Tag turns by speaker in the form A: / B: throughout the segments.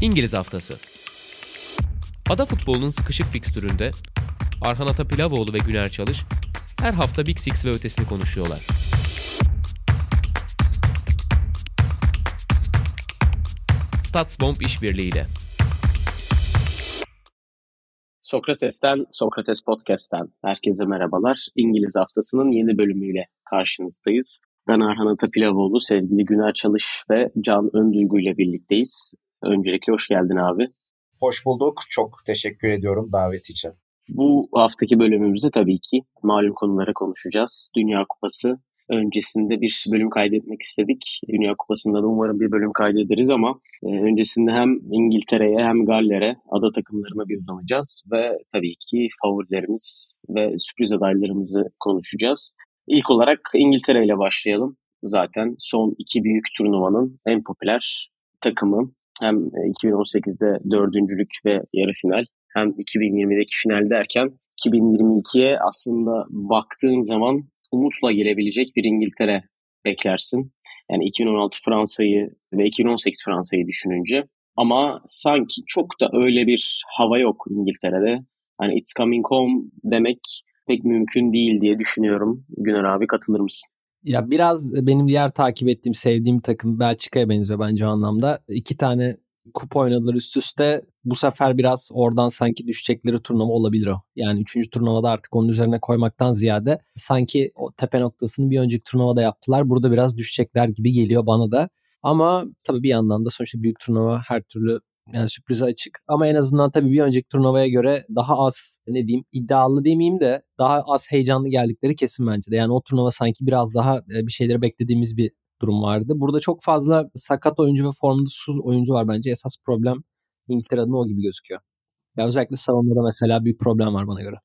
A: İngiliz Haftası Ada futbolunun sıkışık fikstüründe Arhan Atapilavoğlu ve Güner Çalış her hafta Big Six ve ötesini konuşuyorlar. Statsbomb işbirliğiyle.
B: Sokrates'ten, Sokrates Podcast'ten herkese merhabalar. İngiliz Haftası'nın yeni bölümüyle karşınızdayız. Ben Arhan Atapilavoğlu, sevgili Güner Çalış ve Can Önduygu ile birlikteyiz. Öncelikle hoş geldin abi.
C: Hoş bulduk. Çok teşekkür ediyorum davet için.
B: Bu haftaki bölümümüzde tabii ki malum konulara konuşacağız. Dünya Kupası öncesinde bir bölüm kaydetmek istedik. Dünya Kupası'nda da umarım bir bölüm kaydederiz ama e, öncesinde hem İngiltere'ye hem Galler'e ada takımlarına bir uzanacağız ve tabii ki favorilerimiz ve sürpriz adaylarımızı konuşacağız. İlk olarak İngiltere ile başlayalım. Zaten son iki büyük turnuvanın en popüler takımı. Hem 2018'de dördüncülük ve yarı final hem 2020'deki final derken 2022'ye aslında baktığın zaman umutla gelebilecek bir İngiltere beklersin. Yani 2016 Fransa'yı ve 2018 Fransa'yı düşününce. Ama sanki çok da öyle bir hava yok İngiltere'de. Hani it's coming home demek pek mümkün değil diye düşünüyorum. Güner abi katılır mısın?
D: Ya biraz benim diğer takip ettiğim, sevdiğim takım Belçika'ya benziyor bence o anlamda. İki tane kupa oynadılar üst üste. Bu sefer biraz oradan sanki düşecekleri turnuva olabilir o. Yani üçüncü turnuvada artık onun üzerine koymaktan ziyade sanki o tepe noktasını bir önceki turnuvada yaptılar. Burada biraz düşecekler gibi geliyor bana da. Ama tabii bir yandan da sonuçta büyük turnuva her türlü yani sürprize açık. Ama en azından tabii bir önceki turnuvaya göre daha az ne diyeyim iddialı demeyeyim de daha az heyecanlı geldikleri kesin bence de. Yani o turnuva sanki biraz daha bir şeyleri beklediğimiz bir durum vardı. Burada çok fazla sakat oyuncu ve formsuz oyuncu var bence. Esas problem İngiltere adına o gibi gözüküyor. Ya özellikle savunmada mesela büyük problem var bana göre.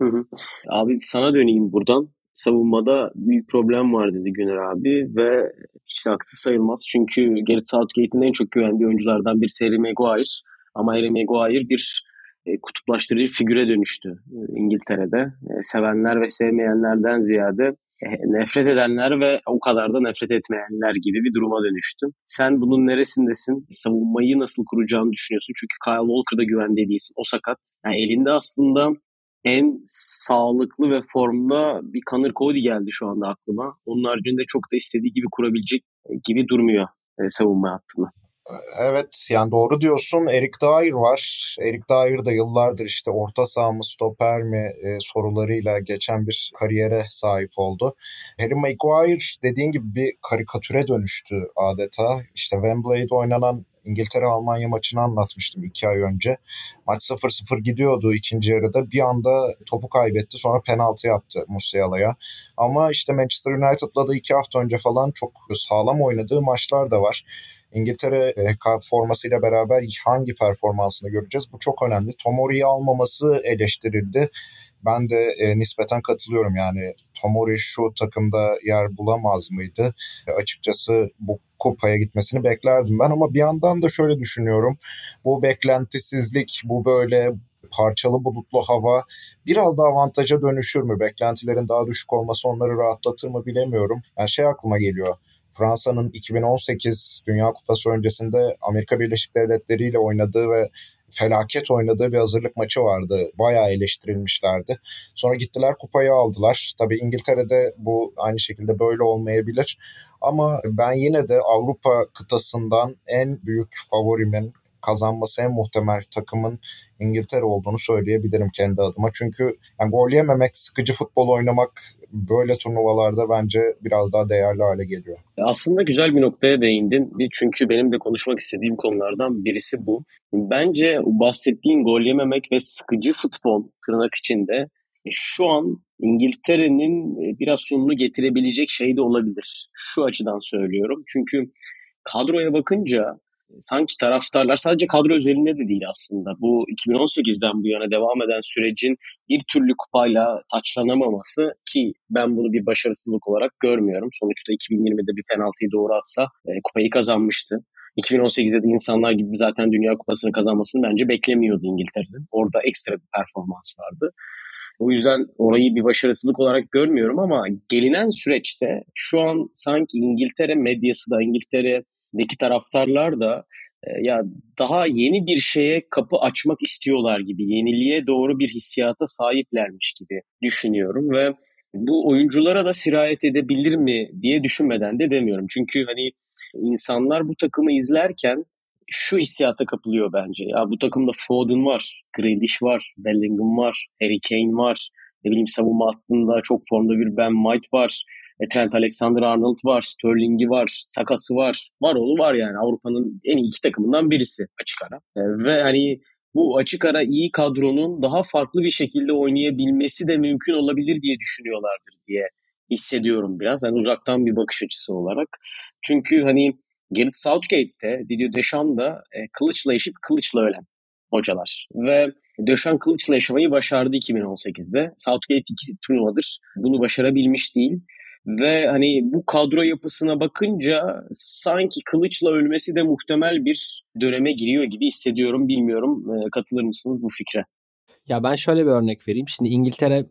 B: Hı hı. Abi sana döneyim buradan. Savunmada büyük problem var dedi Güner abi ve hiç haksız sayılmaz. Çünkü Gareth Southgate'in en çok güvendiği oyunculardan bir Harry Maguire. Ama Harry Maguire bir e, kutuplaştırıcı figüre dönüştü e, İngiltere'de. E, sevenler ve sevmeyenlerden ziyade nefret edenler ve o kadar da nefret etmeyenler gibi bir duruma dönüştü. Sen bunun neresindesin? Savunmayı nasıl kuracağını düşünüyorsun? Çünkü Kyle Walker'da güvende değilsin. O sakat. Yani elinde aslında en sağlıklı ve formda bir Connor Cody geldi şu anda aklıma. Onun haricinde çok da istediği gibi kurabilecek gibi durmuyor savunma hattını.
C: Evet yani doğru diyorsun. Eric Dyer var. Eric Dyer da yıllardır işte orta saha mı stoper mi e, sorularıyla geçen bir kariyere sahip oldu. Harry Maguire dediğin gibi bir karikatüre dönüştü adeta. İşte Wembley'de oynanan İngiltere-Almanya maçını anlatmıştım iki ay önce. Maç 0-0 gidiyordu ikinci yarıda. Bir anda topu kaybetti sonra penaltı yaptı Musiala'ya. Ama işte Manchester United'la da iki hafta önce falan çok sağlam oynadığı maçlar da var. İngiltere e, formasıyla beraber hangi performansını göreceğiz? Bu çok önemli. Tomori'yi almaması eleştirildi. Ben de e, nispeten katılıyorum yani Tomori şu takımda yer bulamaz mıydı? E, açıkçası bu kupaya gitmesini beklerdim ben ama bir yandan da şöyle düşünüyorum. Bu beklentisizlik, bu böyle parçalı bulutlu hava biraz da avantaja dönüşür mü? Beklentilerin daha düşük olması onları rahatlatır mı bilemiyorum. Yani şey aklıma geliyor. Fransa'nın 2018 Dünya Kupası öncesinde Amerika Birleşik Devletleri ile oynadığı ve felaket oynadığı bir hazırlık maçı vardı. Bayağı eleştirilmişlerdi. Sonra gittiler kupayı aldılar. Tabii İngiltere'de bu aynı şekilde böyle olmayabilir. Ama ben yine de Avrupa kıtasından en büyük favorimin kazanması en muhtemel takımın İngiltere olduğunu söyleyebilirim kendi adıma. Çünkü yani gol yememek, sıkıcı futbol oynamak böyle turnuvalarda bence biraz daha değerli hale geliyor.
B: Aslında güzel bir noktaya değindin. Çünkü benim de konuşmak istediğim konulardan birisi bu. Bence bahsettiğin gol yememek ve sıkıcı futbol tırnak içinde e, şu an İngiltere'nin e, biraz sonunu getirebilecek şey de olabilir. Şu açıdan söylüyorum. Çünkü kadroya bakınca sanki taraftarlar sadece kadro üzerinde de değil aslında. Bu 2018'den bu yana devam eden sürecin bir türlü kupayla taçlanamaması ki ben bunu bir başarısızlık olarak görmüyorum. Sonuçta 2020'de bir penaltıyı doğru atsa e, kupayı kazanmıştı. 2018'de de insanlar gibi zaten Dünya Kupası'nı kazanmasını bence beklemiyordu İngiltere'nin. Orada ekstra bir performans vardı. O yüzden orayı bir başarısızlık olarak görmüyorum ama gelinen süreçte şu an sanki İngiltere medyası da İngiltere Deki taraftarlar da e, ya daha yeni bir şeye kapı açmak istiyorlar gibi, yeniliğe doğru bir hissiyata sahiplermiş gibi düşünüyorum ve bu oyunculara da sirayet edebilir mi diye düşünmeden de demiyorum. Çünkü hani insanlar bu takımı izlerken şu hissiyata kapılıyor bence. Ya bu takımda Foden var, Grealish var, Bellingham var, Harry Kane var. Ne bileyim savunma hattında çok formda bir Ben White var. E, Trent Alexander-Arnold var, Sterling'i var, Sakası var. Var oğlu var yani Avrupa'nın en iyi iki takımından birisi açık ara. E, ve hani bu açık ara iyi kadronun daha farklı bir şekilde oynayabilmesi de mümkün olabilir diye düşünüyorlardır diye hissediyorum biraz. Yani uzaktan bir bakış açısı olarak. Çünkü hani Gareth Southgate'de, Didier Deschamps'da e, kılıçla yaşayıp kılıçla ölen hocalar. Ve Deschamps kılıçla yaşamayı başardı 2018'de. Southgate iki turnuvadır bunu başarabilmiş değil. Ve hani bu kadro yapısına bakınca sanki kılıçla ölmesi de muhtemel bir döneme giriyor gibi hissediyorum. Bilmiyorum e, katılır mısınız bu fikre?
D: Ya ben şöyle bir örnek vereyim. Şimdi İngiltere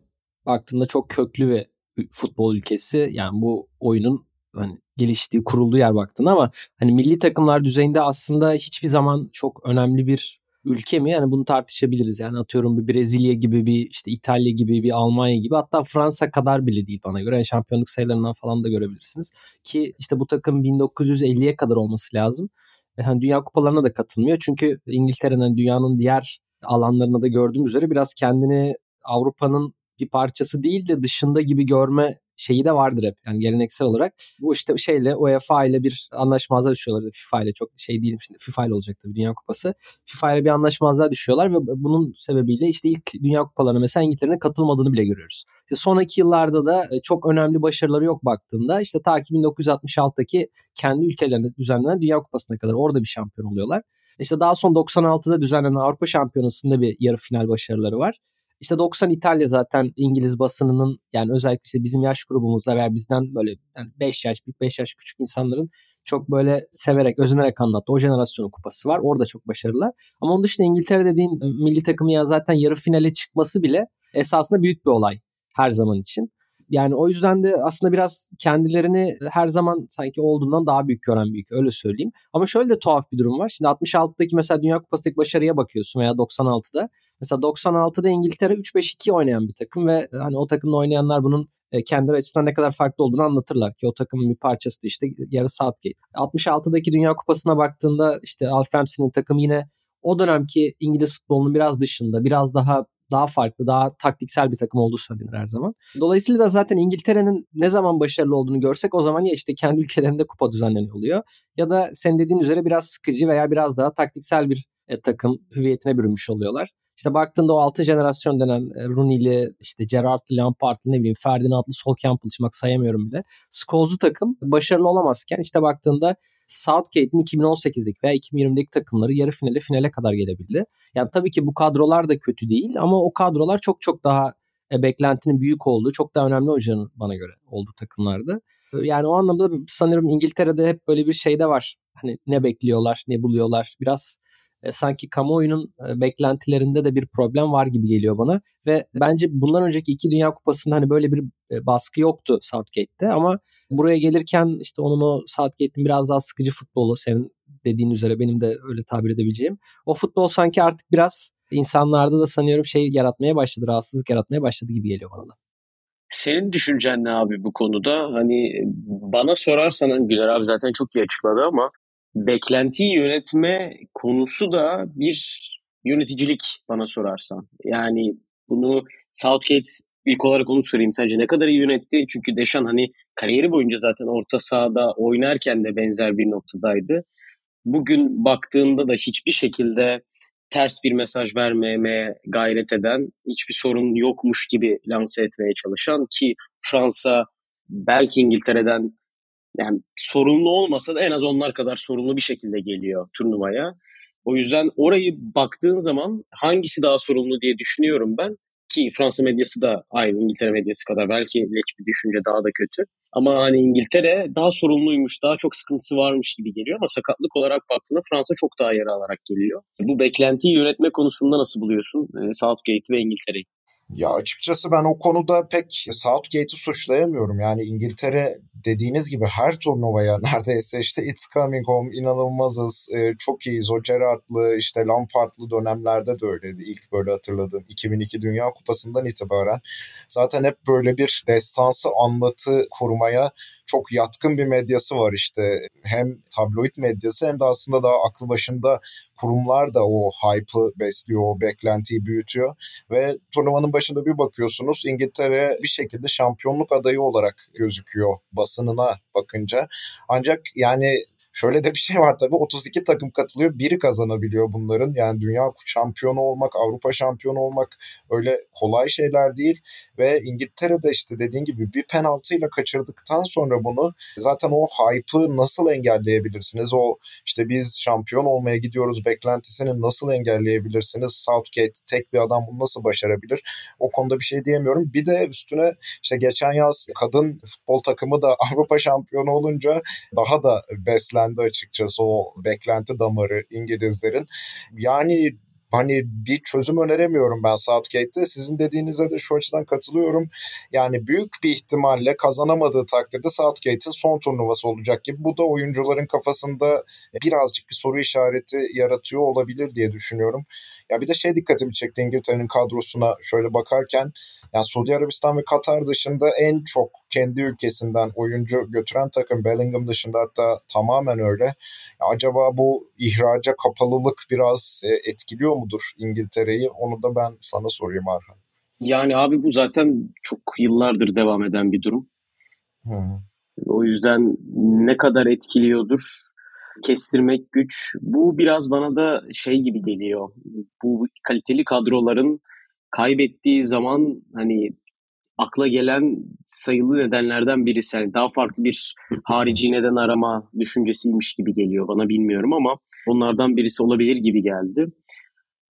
D: baktığında çok köklü bir futbol ülkesi. Yani bu oyunun hani geliştiği, kurulduğu yer baktığında ama hani milli takımlar düzeyinde aslında hiçbir zaman çok önemli bir ülke mi? Yani bunu tartışabiliriz. Yani atıyorum bir Brezilya gibi bir işte İtalya gibi bir Almanya gibi hatta Fransa kadar bile değil bana göre. Yani şampiyonluk sayılarından falan da görebilirsiniz. Ki işte bu takım 1950'ye kadar olması lazım. Yani Dünya Kupalarına da katılmıyor. Çünkü İngiltere'nin dünyanın diğer alanlarında da gördüğümüz üzere biraz kendini Avrupa'nın bir parçası değil de dışında gibi görme şeyi de vardır hep. Yani geleneksel olarak. Bu işte şeyle UEFA ile bir anlaşmazlığa düşüyorlar. FIFA ile çok şey değilim şimdi. FIFA ile olacak tabii Dünya Kupası. FIFA ile bir anlaşmazlığa düşüyorlar ve bunun sebebiyle işte ilk Dünya Kupalarına mesela İngiltere'nin katılmadığını bile görüyoruz. İşte sonraki yıllarda da e, çok önemli başarıları yok baktığında işte ta ki 1966'daki kendi ülkelerinde düzenlenen Dünya Kupası'na kadar orada bir şampiyon oluyorlar. İşte daha son 96'da düzenlenen Avrupa Şampiyonası'nda bir yarı final başarıları var. İşte 90 İtalya zaten İngiliz basınının yani özellikle işte bizim yaş grubumuzda veya bizden böyle yani 5 yaş, 5 yaş küçük insanların çok böyle severek, özenerek anlattı. O jenerasyonun kupası var. Orada çok başarılı. Ama onun dışında İngiltere dediğin milli takımı ya zaten yarı finale çıkması bile esasında büyük bir olay her zaman için. Yani o yüzden de aslında biraz kendilerini her zaman sanki olduğundan daha büyük gören büyük öyle söyleyeyim. Ama şöyle de tuhaf bir durum var. Şimdi 66'daki mesela Dünya Kupası'ndaki başarıya bakıyorsun veya 96'da. Mesela 96'da İngiltere 3-5-2 oynayan bir takım ve hani o takımda oynayanlar bunun e, kendileri açısından ne kadar farklı olduğunu anlatırlar ki o takımın bir parçası da işte yarı Southgate. 66'daki Dünya Kupası'na baktığında işte Alf Ramsey'nin takımı yine o dönemki İngiliz futbolunun biraz dışında, biraz daha daha farklı, daha taktiksel bir takım olduğu söylenir her zaman. Dolayısıyla da zaten İngiltere'nin ne zaman başarılı olduğunu görsek o zaman ya işte kendi ülkelerinde kupa düzenleniyor oluyor ya da sen dediğin üzere biraz sıkıcı veya biraz daha taktiksel bir e, takım hüviyetine bürünmüş oluyorlar. İşte baktığında o 6 jenerasyon denen e, Rooney'li, işte Gerrard'lı, Lampard'lı ne bileyim Ferdinand'lı, Sol Campbell bak sayamıyorum bile. Scholes'u takım başarılı olamazken işte baktığında Southgate'in 2018'deki veya 2020'deki takımları yarı finale finale kadar gelebildi. Yani tabii ki bu kadrolar da kötü değil ama o kadrolar çok çok daha e, beklentinin büyük olduğu, çok daha önemli hocanın bana göre olduğu takımlardı. Yani o anlamda sanırım İngiltere'de hep böyle bir şey de var. Hani ne bekliyorlar, ne buluyorlar. Biraz e, sanki kamuoyunun e, beklentilerinde de bir problem var gibi geliyor bana. Ve bence bundan önceki iki Dünya Kupası'nda hani böyle bir e, baskı yoktu Southgate'te ama buraya gelirken işte onun o Southgate'in biraz daha sıkıcı futbolu senin dediğin üzere benim de öyle tabir edebileceğim. O futbol sanki artık biraz insanlarda da sanıyorum şey yaratmaya başladı, rahatsızlık yaratmaya başladı gibi geliyor bana da.
B: Senin düşüncen ne abi bu konuda? Hani bana sorarsan Güler abi zaten çok iyi açıkladı ama beklentiyi yönetme konusu da bir yöneticilik bana sorarsan. Yani bunu Southgate ilk olarak onu söyleyeyim. Sence ne kadar iyi yönetti? Çünkü Deşan hani kariyeri boyunca zaten orta sahada oynarken de benzer bir noktadaydı. Bugün baktığında da hiçbir şekilde ters bir mesaj vermemeye gayret eden, hiçbir sorun yokmuş gibi lanse etmeye çalışan ki Fransa belki İngiltere'den yani sorumlu olmasa da en az onlar kadar sorumlu bir şekilde geliyor turnuvaya. O yüzden orayı baktığın zaman hangisi daha sorumlu diye düşünüyorum ben. Ki Fransa medyası da aynı İngiltere medyası kadar belki leş bir düşünce daha da kötü. Ama hani İngiltere daha sorumluymuş, daha çok sıkıntısı varmış gibi geliyor ama sakatlık olarak baktığında Fransa çok daha yara alarak geliyor. Bu beklentiyi yönetme konusunda nasıl buluyorsun e, Southgate ve İngiltere'yi?
C: Ya açıkçası ben o konuda pek Southgate'i suçlayamıyorum. Yani İngiltere dediğiniz gibi her turnuvaya neredeyse işte It's Coming Home, inanılmazız, e, çok iyiyiz. O Gerrard'lı, işte Lampard'lı dönemlerde de öyleydi. İlk böyle hatırladığım 2002 Dünya Kupası'ndan itibaren. Zaten hep böyle bir destansı anlatı kurmaya çok yatkın bir medyası var işte. Hem tabloid medyası hem de aslında daha aklı başında kurumlar da o hype'ı besliyor, o beklentiyi büyütüyor. Ve turnuvanın başında bir bakıyorsunuz İngiltere bir şekilde şampiyonluk adayı olarak gözüküyor basınına bakınca. Ancak yani Şöyle de bir şey var tabii 32 takım katılıyor. Biri kazanabiliyor bunların. Yani dünya şampiyonu olmak, Avrupa şampiyonu olmak öyle kolay şeyler değil. Ve İngiltere'de işte dediğin gibi bir penaltıyla kaçırdıktan sonra bunu zaten o hype'ı nasıl engelleyebilirsiniz? O işte biz şampiyon olmaya gidiyoruz beklentisini nasıl engelleyebilirsiniz? Southgate tek bir adam bunu nasıl başarabilir? O konuda bir şey diyemiyorum. Bir de üstüne işte geçen yaz kadın futbol takımı da Avrupa şampiyonu olunca daha da beslen tükendi açıkçası o beklenti damarı İngilizlerin. Yani hani bir çözüm öneremiyorum ben Southgate'te. Sizin dediğinize de şu açıdan katılıyorum. Yani büyük bir ihtimalle kazanamadığı takdirde Southgate'in son turnuvası olacak gibi. Bu da oyuncuların kafasında birazcık bir soru işareti yaratıyor olabilir diye düşünüyorum. Ya bir de şey dikkatimi çekti İngiltere'nin kadrosuna şöyle bakarken yani Suudi Arabistan ve Katar dışında en çok kendi ülkesinden oyuncu götüren takım Bellingham dışında hatta tamamen öyle. Acaba bu ihraca kapalılık biraz e, etkiliyor mudur İngiltere'yi? Onu da ben sana sorayım Arhan.
B: Yani abi bu zaten çok yıllardır devam eden bir durum. Hmm. O yüzden ne kadar etkiliyordur kestirmek güç. Bu biraz bana da şey gibi geliyor. Bu kaliteli kadroların kaybettiği zaman hani akla gelen sayılı nedenlerden birisi. Yani daha farklı bir harici neden arama düşüncesiymiş gibi geliyor bana bilmiyorum ama onlardan birisi olabilir gibi geldi.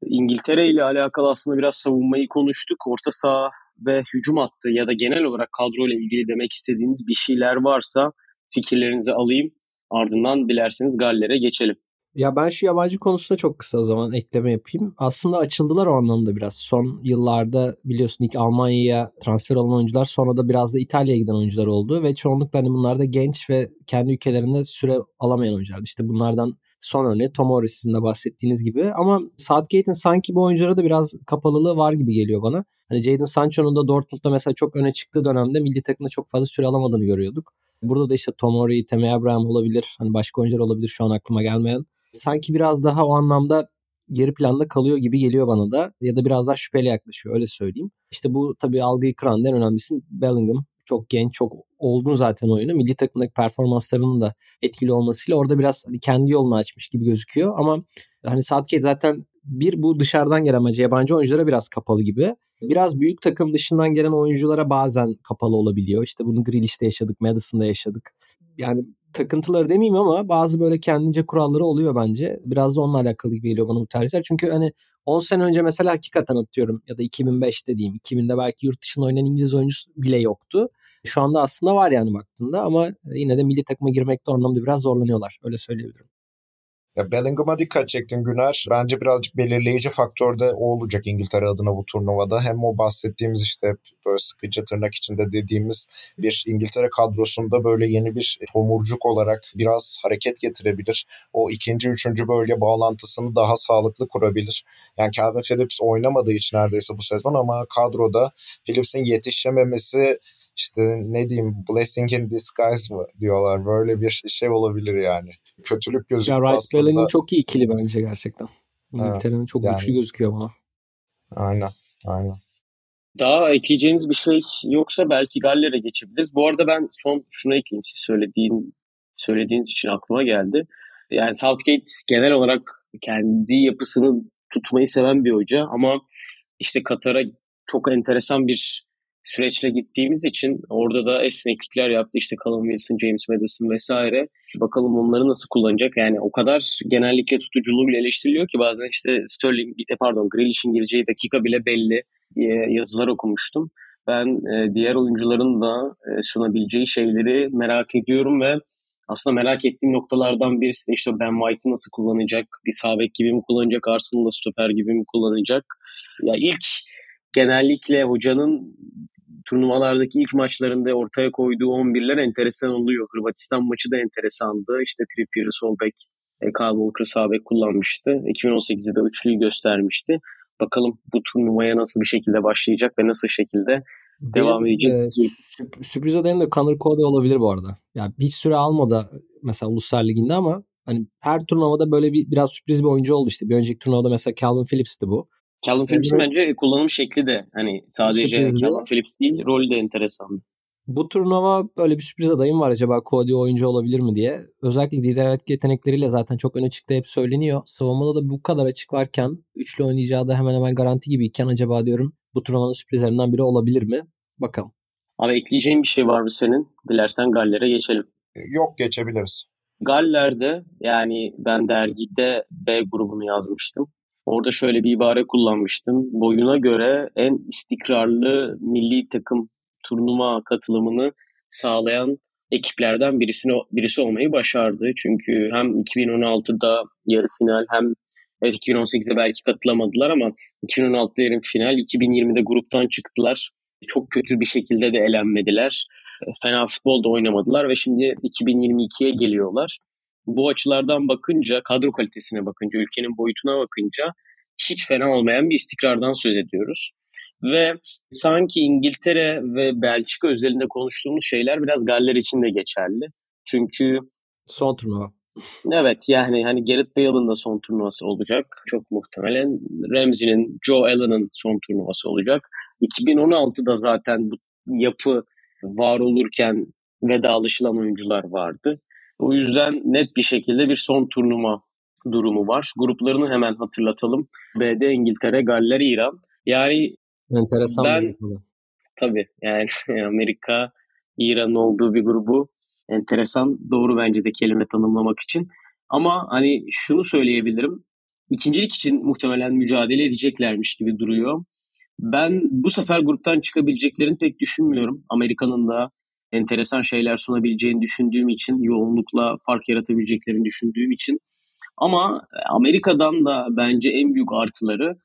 B: İngiltere ile alakalı aslında biraz savunmayı konuştuk. Orta saha ve hücum hattı ya da genel olarak kadro ile ilgili demek istediğiniz bir şeyler varsa fikirlerinizi alayım. Ardından dilerseniz Galler'e geçelim.
D: Ya ben şu yabancı konusunda çok kısa o zaman ekleme yapayım. Aslında açıldılar o anlamda biraz. Son yıllarda biliyorsun ilk Almanya'ya transfer olan oyuncular sonra da biraz da İtalya'ya giden oyuncular oldu. Ve çoğunlukla hani bunlar da genç ve kendi ülkelerinde süre alamayan oyunculardı. İşte bunlardan son örneği Tomori sizin de bahsettiğiniz gibi. Ama Southgate'in sanki bu oyunculara da biraz kapalılığı var gibi geliyor bana. Hani Jadon Sancho'nun da Dortmund'da mesela çok öne çıktığı dönemde milli takımda çok fazla süre alamadığını görüyorduk. Burada da işte Tomori, Temi Abraham olabilir. Hani başka oyuncular olabilir şu an aklıma gelmeyen. Sanki biraz daha o anlamda geri planda kalıyor gibi geliyor bana da. Ya da biraz daha şüpheli yaklaşıyor öyle söyleyeyim. İşte bu tabii algıyı kıran en önemlisi Bellingham. Çok genç, çok olgun zaten oyunu. Milli takımdaki performanslarının da etkili olmasıyla orada biraz hani kendi yolunu açmış gibi gözüküyor. Ama hani Southgate zaten bir bu dışarıdan gelen amacı yabancı oyunculara biraz kapalı gibi. Biraz büyük takım dışından gelen oyunculara bazen kapalı olabiliyor. İşte bunu Grealish'te yaşadık, Madison'da yaşadık. Yani takıntıları demeyeyim ama bazı böyle kendince kuralları oluyor bence. Biraz da onunla alakalı gibi geliyor bana bu tercihler. Çünkü hani 10 sene önce mesela hakikaten atıyorum ya da 2005'te diyeyim. 2000'de belki yurt dışında oynayan İngiliz oyuncusu bile yoktu. Şu anda aslında var yani baktığında ama yine de milli takıma girmekte anlamda biraz zorlanıyorlar. Öyle söyleyebilirim.
C: Ya Bellingham'a dikkat çektin Güner. Bence birazcık belirleyici faktör de o olacak İngiltere adına bu turnuvada. Hem o bahsettiğimiz işte böyle sıkıcı tırnak içinde dediğimiz bir İngiltere kadrosunda böyle yeni bir tomurcuk olarak biraz hareket getirebilir. O ikinci, üçüncü bölge bağlantısını daha sağlıklı kurabilir. Yani Calvin Phillips oynamadığı için neredeyse bu sezon ama kadroda Phillips'in yetişememesi işte ne diyeyim blessing in disguise mı diyorlar. Böyle bir şey olabilir yani. Kötülük gözüküyor
D: ya, aslında. Rice çok iyi ikili bence gerçekten. İngiltere'nin evet, çok yani, güçlü gözüküyor bana.
C: Aynen. Aynen.
B: Daha ekleyeceğiniz bir şey yoksa belki Galler'e geçebiliriz. Bu arada ben son şunu ekleyeyim siz söylediğin söylediğiniz için aklıma geldi. Yani Southgate genel olarak kendi yapısını tutmayı seven bir hoca ama işte Katar'a çok enteresan bir süreçle gittiğimiz için orada da esneklikler yaptı. İşte Callum Wilson, James Madison vesaire. Bakalım onları nasıl kullanacak. Yani o kadar genellikle tutuculuğu bile eleştiriliyor ki bazen işte Sterling, pardon Grealish'in gireceği dakika bile belli yazılar okumuştum. Ben e, diğer oyuncuların da e, sunabileceği şeyleri merak ediyorum ve aslında merak ettiğim noktalardan birisi de işte Ben White'ı nasıl kullanacak? Bir sağ bek gibi mi kullanacak? Arsenal'da stoper gibi mi kullanacak? Ya ilk genellikle hocanın turnuvalardaki ilk maçlarında ortaya koyduğu 11'ler enteresan oluyor. Hırvatistan maçı da enteresandı. İşte Trippier, Solbek, e, Kyle Walker sağ bek kullanmıştı. 2018'de de üçlüyü göstermişti. Bakalım bu turnuvaya nasıl bir şekilde başlayacak ve nasıl şekilde devam edecek. E,
D: sürpriz adayım da Connor Cody olabilir bu arada. Ya yani bir süre almadı mesela Uluslar Ligi'nde ama hani her turnuvada böyle bir biraz sürpriz bir oyuncu oldu işte. Bir önceki turnuvada mesela Calvin Phillips'ti bu.
B: Calvin Phillips'in bence kullanım şekli de hani sadece Sürprizli. Calvin Phillips değil, rolü de enteresan.
D: Bu turnuva böyle bir sürpriz adayım var acaba Cody oyuncu olabilir mi diye. Özellikle lider etki yetenekleriyle zaten çok öne çıktı hep söyleniyor. Savunmada da bu kadar açık varken üçlü oynayacağı da hemen hemen garanti gibiyken acaba diyorum bu turnuvanın sürprizlerinden biri olabilir mi? Bakalım.
B: Abi ekleyeceğin bir şey var mı senin? Dilersen Galler'e geçelim.
C: Yok geçebiliriz.
B: Galler'de yani ben dergide B grubunu yazmıştım. Orada şöyle bir ibare kullanmıştım. Boyuna göre en istikrarlı milli takım turnuva katılımını sağlayan ekiplerden birisini birisi olmayı başardı. Çünkü hem 2016'da yarı final hem evet 2018'de belki katılamadılar ama 2016'da yarı final, 2020'de gruptan çıktılar. Çok kötü bir şekilde de elenmediler. Fena futbol da oynamadılar ve şimdi 2022'ye geliyorlar. Bu açılardan bakınca, kadro kalitesine bakınca, ülkenin boyutuna bakınca hiç fena olmayan bir istikrardan söz ediyoruz. Ve sanki İngiltere ve Belçika özelinde konuştuğumuz şeyler biraz Galler için de geçerli. Çünkü
D: son turnuva.
B: Evet yani hani Gareth Bale'ın da son turnuvası olacak. Çok muhtemelen Ramsey'nin, Joe Allen'ın son turnuvası olacak. 2016'da zaten bu yapı var olurken vedalaşılan oyuncular vardı. O yüzden net bir şekilde bir son turnuva durumu var. Gruplarını hemen hatırlatalım. B'de İngiltere, Galler, İran. Yani
D: Enteresan ben, bir
B: Tabii yani Amerika, İran olduğu bir grubu enteresan doğru bence de kelime tanımlamak için. Ama hani şunu söyleyebilirim. İkincilik için muhtemelen mücadele edeceklermiş gibi duruyor. Ben bu sefer gruptan çıkabileceklerini pek düşünmüyorum. Amerika'nın da enteresan şeyler sunabileceğini düşündüğüm için, yoğunlukla fark yaratabileceklerini düşündüğüm için. Ama Amerika'dan da bence en büyük artıları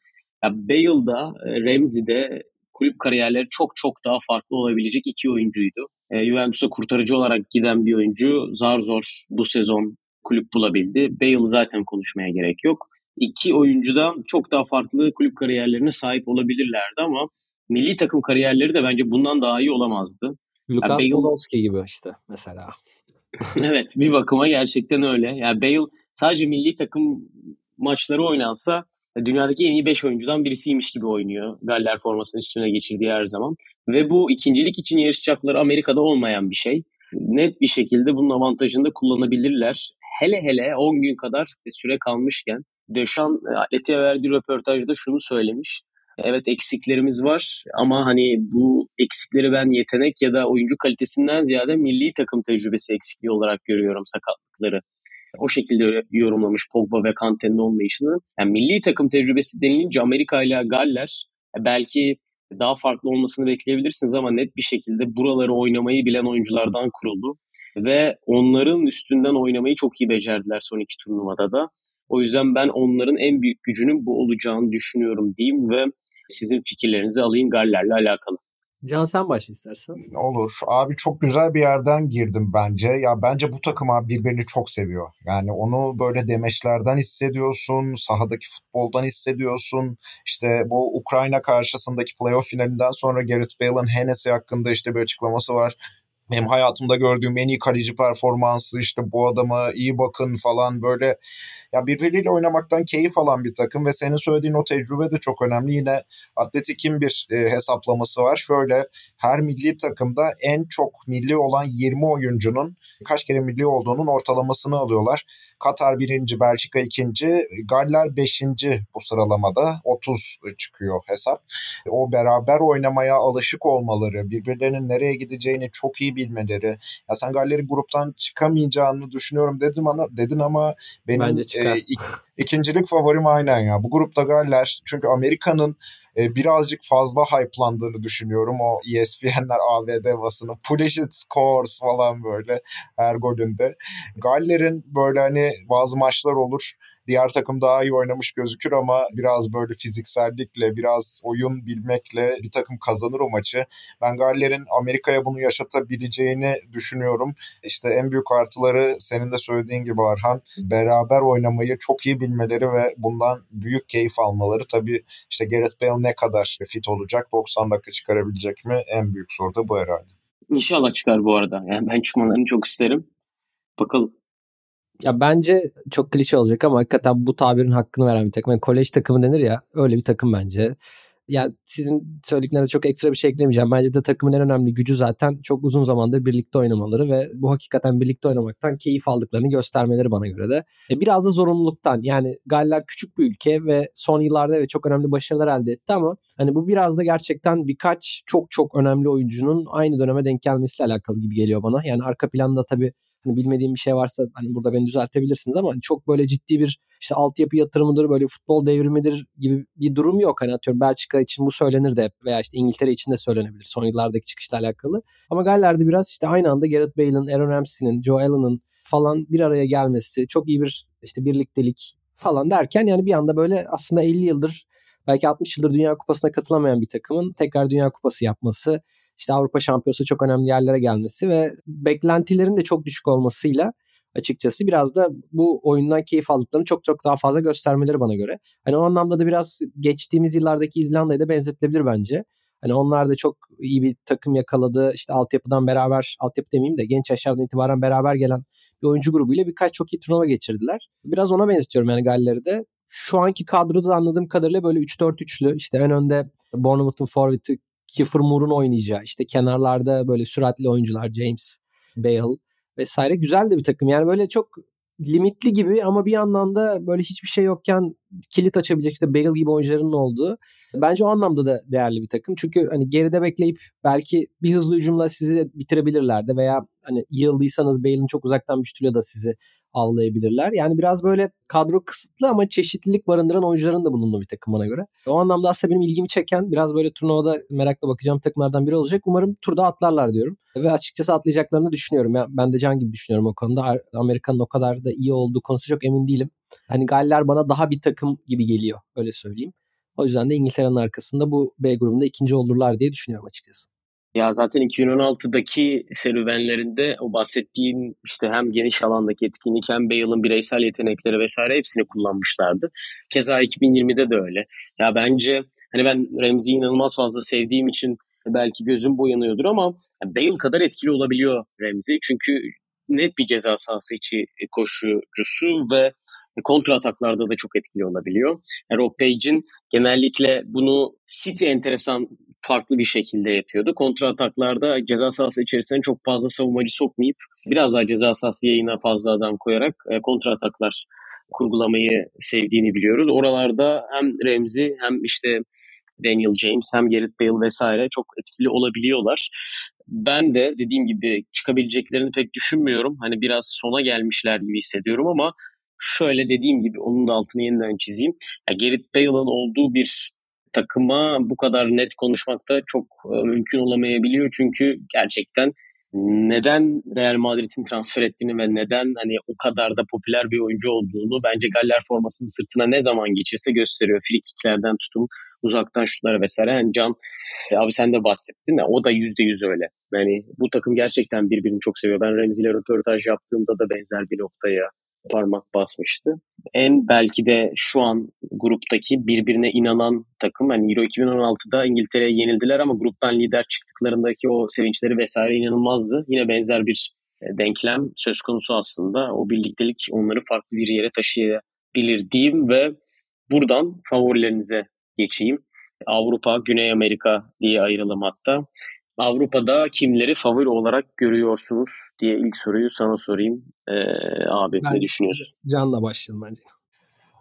B: ya Bale'da, e, Ramsey'de kulüp kariyerleri çok çok daha farklı olabilecek iki oyuncuydu. E, Juventus'a kurtarıcı olarak giden bir oyuncu zar zor bu sezon kulüp bulabildi. Bale zaten konuşmaya gerek yok. İki oyuncu da çok daha farklı kulüp kariyerlerine sahip olabilirlerdi ama milli takım kariyerleri de bence bundan daha iyi olamazdı.
D: Lukas yani Bale... Podolski gibi işte mesela.
B: evet bir bakıma gerçekten öyle. Yani Bale sadece milli takım maçları oynansa dünyadaki en iyi 5 oyuncudan birisiymiş gibi oynuyor. Galler formasının üstüne geçirdiği her zaman. Ve bu ikincilik için yarışacakları Amerika'da olmayan bir şey. Net bir şekilde bunun avantajını da kullanabilirler. Hele hele 10 gün kadar süre kalmışken Döşan e, Atleti'ye verdiği röportajda şunu söylemiş. Evet eksiklerimiz var ama hani bu eksikleri ben yetenek ya da oyuncu kalitesinden ziyade milli takım tecrübesi eksikliği olarak görüyorum sakatlıkları o şekilde yorumlamış Pogba ve Kante'nin olmayışını. Yani milli takım tecrübesi denilince Amerika ile Galler e, belki daha farklı olmasını bekleyebilirsiniz ama net bir şekilde buraları oynamayı bilen oyunculardan kuruldu. Ve onların üstünden oynamayı çok iyi becerdiler son iki turnuvada da. O yüzden ben onların en büyük gücünün bu olacağını düşünüyorum diyeyim ve sizin fikirlerinizi alayım Galler'le alakalı.
D: Can sen başla istersen.
C: Olur. Abi çok güzel bir yerden girdim bence. Ya bence bu takım abi birbirini çok seviyor. Yani onu böyle demeçlerden hissediyorsun, sahadaki futboldan hissediyorsun. İşte bu Ukrayna karşısındaki playoff finalinden sonra Gareth Bale'ın Hennessy hakkında işte bir açıklaması var benim hayatımda gördüğüm en iyi kaleci performansı işte bu adama iyi bakın falan böyle ya birbiriyle oynamaktan keyif alan bir takım ve senin söylediğin o tecrübe de çok önemli. Yine Atletik'in bir e, hesaplaması var. Şöyle her milli takımda en çok milli olan 20 oyuncunun kaç kere milli olduğunun ortalamasını alıyorlar. Katar birinci, Belçika ikinci, Galler beşinci bu sıralamada 30 çıkıyor hesap. O beraber oynamaya alışık olmaları, birbirlerinin nereye gideceğini çok iyi bilmeleri. Ya sen Galler'in gruptan çıkamayacağını düşünüyorum dedim ama dedin ama benim Bence e, ik, ikincilik favorim aynen ya. Bu grupta Galler çünkü Amerika'nın e, birazcık fazla hype'landığını düşünüyorum. O ESPN'ler ABD basını Pulisic scores falan böyle her golünde. Galler'in böyle hani bazı maçlar olur diğer takım daha iyi oynamış gözükür ama biraz böyle fiziksellikle, biraz oyun bilmekle bir takım kazanır o maçı. Ben Galler'in Amerika'ya bunu yaşatabileceğini düşünüyorum. İşte en büyük artıları senin de söylediğin gibi Arhan beraber oynamayı çok iyi bilmeleri ve bundan büyük keyif almaları. Tabii işte Gareth Bale ne kadar fit olacak, 90 dakika çıkarabilecek mi? En büyük soru da bu herhalde.
B: İnşallah çıkar bu arada. Yani ben çıkmalarını çok isterim. Bakalım.
D: Ya bence çok klişe olacak ama hakikaten bu tabirin hakkını veren bir takım. Yani kolej takımı denir ya öyle bir takım bence ya sizin söylediklerinize çok ekstra bir şey eklemeyeceğim. Bence de takımın en önemli gücü zaten çok uzun zamandır birlikte oynamaları ve bu hakikaten birlikte oynamaktan keyif aldıklarını göstermeleri bana göre de. E, biraz da zorunluluktan. Yani Galler küçük bir ülke ve son yıllarda ve çok önemli başarılar elde etti ama hani bu biraz da gerçekten birkaç çok çok önemli oyuncunun aynı döneme denk gelmesiyle alakalı gibi geliyor bana. Yani arka planda tabii hani bilmediğim bir şey varsa hani burada beni düzeltebilirsiniz ama çok böyle ciddi bir işte altyapı yatırımıdır böyle futbol devrimidir gibi bir durum yok. Hani atıyorum Belçika için bu söylenir de veya işte İngiltere için de söylenebilir son yıllardaki çıkışla alakalı. Ama Galler'de biraz işte aynı anda Gareth Bale'ın, Aaron Ramsey'nin, Joe Allen'ın falan bir araya gelmesi, çok iyi bir işte birliktelik falan derken yani bir anda böyle aslında 50 yıldır belki 60 yıldır Dünya Kupası'na katılamayan bir takımın tekrar Dünya Kupası yapması, işte Avrupa Şampiyonası çok önemli yerlere gelmesi ve beklentilerin de çok düşük olmasıyla açıkçası biraz da bu oyundan keyif aldıklarını çok çok daha fazla göstermeleri bana göre. Hani o anlamda da biraz geçtiğimiz yıllardaki İzlanda'ya da benzetilebilir bence. Hani onlar da çok iyi bir takım yakaladı. İşte altyapıdan beraber, altyapı demeyeyim de genç yaşlardan itibaren beraber gelen bir oyuncu grubuyla birkaç çok iyi turnuva geçirdiler. Biraz ona benzetiyorum yani Galler'i de. Şu anki kadroda anladığım kadarıyla böyle 3-4-3'lü. İşte en önde Bournemouth'un forveti Kiefer Moore'un oynayacağı. işte kenarlarda böyle süratli oyuncular James, Bale vesaire. Güzel de bir takım. Yani böyle çok limitli gibi ama bir yandan da böyle hiçbir şey yokken kilit açabilecek işte Bale gibi oyuncuların olduğu. Bence o anlamda da değerli bir takım. Çünkü hani geride bekleyip belki bir hızlı hücumla sizi bitirebilirlerdi veya hani yıldıysanız Bale'in çok uzaktan bir şutuyla da sizi avlayabilirler. Yani biraz böyle kadro kısıtlı ama çeşitlilik barındıran oyuncuların da bulunduğu bir takım bana göre. O anlamda aslında benim ilgimi çeken biraz böyle turnuvada merakla bakacağım takımlardan biri olacak. Umarım turda atlarlar diyorum. Ve açıkçası atlayacaklarını düşünüyorum. Ya ben de Can gibi düşünüyorum o konuda. Amerika'nın o kadar da iyi olduğu konusu çok emin değilim. Hani Galler bana daha bir takım gibi geliyor öyle söyleyeyim. O yüzden de İngiltere'nin arkasında bu B grubunda ikinci olurlar diye düşünüyorum açıkçası.
B: Ya zaten 2016'daki serüvenlerinde o bahsettiğin işte hem geniş alandaki etkinlik hem Bale'ın bireysel yetenekleri vesaire hepsini kullanmışlardı. Keza 2020'de de öyle. Ya bence hani ben Remzi'yi inanılmaz fazla sevdiğim için belki gözüm boyanıyordur ama Bale kadar etkili olabiliyor Remzi. Çünkü net bir ceza sahası içi koşucusu ve kontra ataklarda da çok etkili olabiliyor. Rob Page'in genellikle bunu City enteresan farklı bir şekilde yapıyordu. Kontra ataklarda ceza sahası içerisine çok fazla savunmacı sokmayıp biraz daha ceza sahası yayına fazla adam koyarak e, kontra ataklar kurgulamayı sevdiğini biliyoruz. Oralarda hem Remzi hem işte Daniel James hem Gareth Bale vesaire çok etkili olabiliyorlar. Ben de dediğim gibi çıkabileceklerini pek düşünmüyorum. Hani biraz sona gelmişler gibi hissediyorum ama şöyle dediğim gibi onun da altını yeniden çizeyim. Ya Gareth Bale'ın olduğu bir takıma bu kadar net konuşmak da çok e, mümkün olamayabiliyor. Çünkü gerçekten neden Real Madrid'in transfer ettiğini ve neden hani o kadar da popüler bir oyuncu olduğunu bence Galler formasının sırtına ne zaman geçirse gösteriyor. Frikiklerden tutun uzaktan şutlara vesaire. Yani Can e, abi sen de bahsettin ya o da yüzde yüz öyle. Yani bu takım gerçekten birbirini çok seviyor. Ben Remzi ile röportaj yaptığımda da benzer bir noktaya parmak basmıştı. En belki de şu an gruptaki birbirine inanan takım. Yani Euro 2016'da İngiltere'ye yenildiler ama gruptan lider çıktıklarındaki o sevinçleri vesaire inanılmazdı. Yine benzer bir e, denklem söz konusu aslında. O birliktelik onları farklı bir yere taşıyabilir diyeyim ve buradan favorilerinize geçeyim. Avrupa, Güney Amerika diye ayıralım hatta. Avrupa'da kimleri favori olarak görüyorsunuz diye ilk soruyu sana sorayım. Ee, abi ben, ne düşünüyorsun?
D: Can'la başlayalım bence.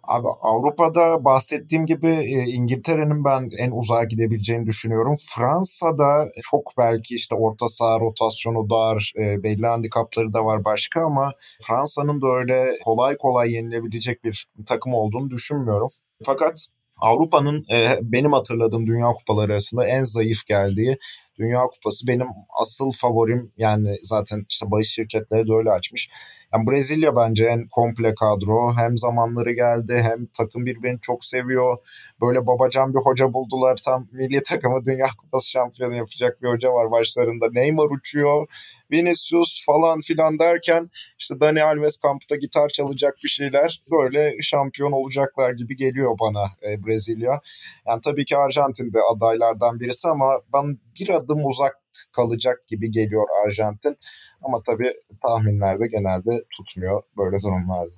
C: Abi Avrupa'da bahsettiğim gibi e, İngiltere'nin ben en uzağa gidebileceğini düşünüyorum. Fransa'da çok belki işte orta saha rotasyonu dar, e, belli handikapları da var başka ama Fransa'nın da öyle kolay kolay yenilebilecek bir takım olduğunu düşünmüyorum. Fakat Avrupa'nın e, benim hatırladığım Dünya Kupaları arasında en zayıf geldiği Dünya Kupası benim asıl favorim yani zaten işte bahis şirketleri de öyle açmış. Yani Brezilya bence en komple kadro. Hem zamanları geldi hem takım birbirini çok seviyor. Böyle babacan bir hoca buldular. Tam milli takımı Dünya Kupası şampiyonu yapacak bir hoca var başlarında. Neymar uçuyor. Vinicius falan filan derken işte Dani Alves kampta gitar çalacak bir şeyler. Böyle şampiyon olacaklar gibi geliyor bana e, Brezilya. Yani tabii ki Arjantin de adaylardan birisi ama ben bir adım uzak kalacak gibi geliyor Arjantin. Ama tabii tahminlerde genelde tutmuyor böyle durumlarda.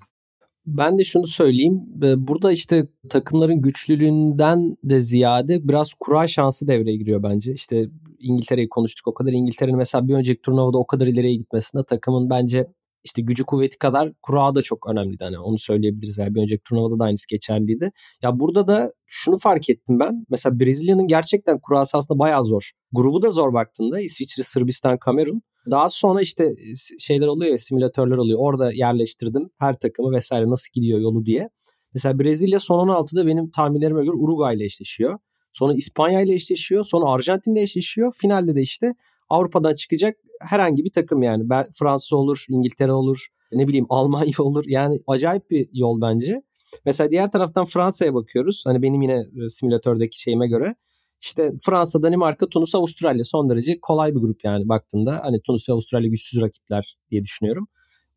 D: Ben de şunu söyleyeyim. Burada işte takımların güçlülüğünden de ziyade biraz kura şansı devreye giriyor bence. İşte İngiltere'yi konuştuk o kadar. İngiltere'nin mesela bir önceki turnuvada o kadar ileriye gitmesinde takımın bence işte gücü kuvveti kadar kura da çok önemliydi. Hani onu söyleyebiliriz. Yani bir önceki turnuvada da aynısı geçerliydi. Ya burada da şunu fark ettim ben. Mesela Brezilya'nın gerçekten kurası aslında bayağı zor. Grubu da zor baktığında. İsviçre, Sırbistan, Kamerun. Daha sonra işte şeyler oluyor ya simülatörler oluyor. Orada yerleştirdim her takımı vesaire nasıl gidiyor yolu diye. Mesela Brezilya son 16'da benim tahminlerime göre Uruguay ile eşleşiyor. Sonra İspanya ile eşleşiyor. Sonra Arjantin ile eşleşiyor. Finalde de işte Avrupa'dan çıkacak herhangi bir takım yani. Fransa olur, İngiltere olur, ne bileyim Almanya olur. Yani acayip bir yol bence. Mesela diğer taraftan Fransa'ya bakıyoruz. Hani benim yine e, simülatördeki şeyime göre. İşte Fransa, Danimarka, Tunus, Avustralya son derece kolay bir grup yani baktığında. Hani Tunus ve Avustralya güçsüz rakipler diye düşünüyorum.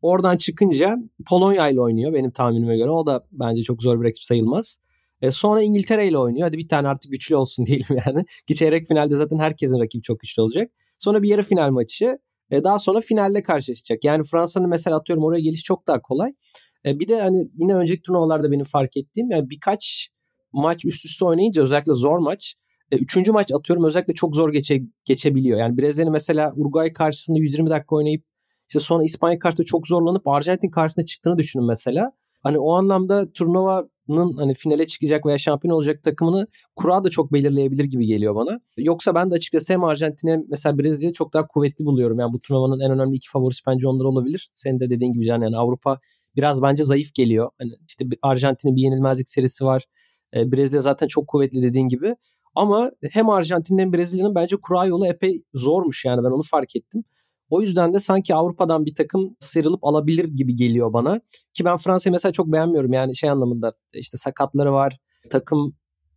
D: Oradan çıkınca Polonya ile oynuyor benim tahminime göre. O da bence çok zor bir rakip sayılmaz. E sonra İngiltere ile oynuyor. Hadi bir tane artık güçlü olsun diyelim yani. Ki çeyrek finalde zaten herkesin rakibi çok güçlü olacak. Sonra bir yarı final maçı. E daha sonra finalde karşılaşacak. Yani Fransa'nın mesela atıyorum oraya geliş çok daha kolay. E bir de hani yine önceki turnuvalarda benim fark ettiğim yani birkaç maç üst üste oynayınca özellikle zor maç e, üçüncü maç atıyorum özellikle çok zor geçe, geçebiliyor. Yani Brezilya'nın mesela Uruguay karşısında 120 dakika oynayıp işte sonra İspanya karşısında çok zorlanıp Arjantin karşısında çıktığını düşünün mesela. Hani o anlamda turnuvanın hani finale çıkacak veya şampiyon olacak takımını kura da çok belirleyebilir gibi geliyor bana. Yoksa ben de açıkçası hem Arjantin'e mesela Brezilya çok daha kuvvetli buluyorum. Yani bu turnuvanın en önemli iki favorisi bence onlar olabilir. Senin de dediğin gibi Can yani Avrupa biraz bence zayıf geliyor. Hani işte Arjantin'in bir yenilmezlik serisi var. E, Brezilya zaten çok kuvvetli dediğin gibi. Ama hem Arjantin hem Brezilya'nın bence kura yolu epey zormuş yani ben onu fark ettim. O yüzden de sanki Avrupa'dan bir takım sıyrılıp alabilir gibi geliyor bana. Ki ben Fransa'yı mesela çok beğenmiyorum yani şey anlamında işte sakatları var. Takım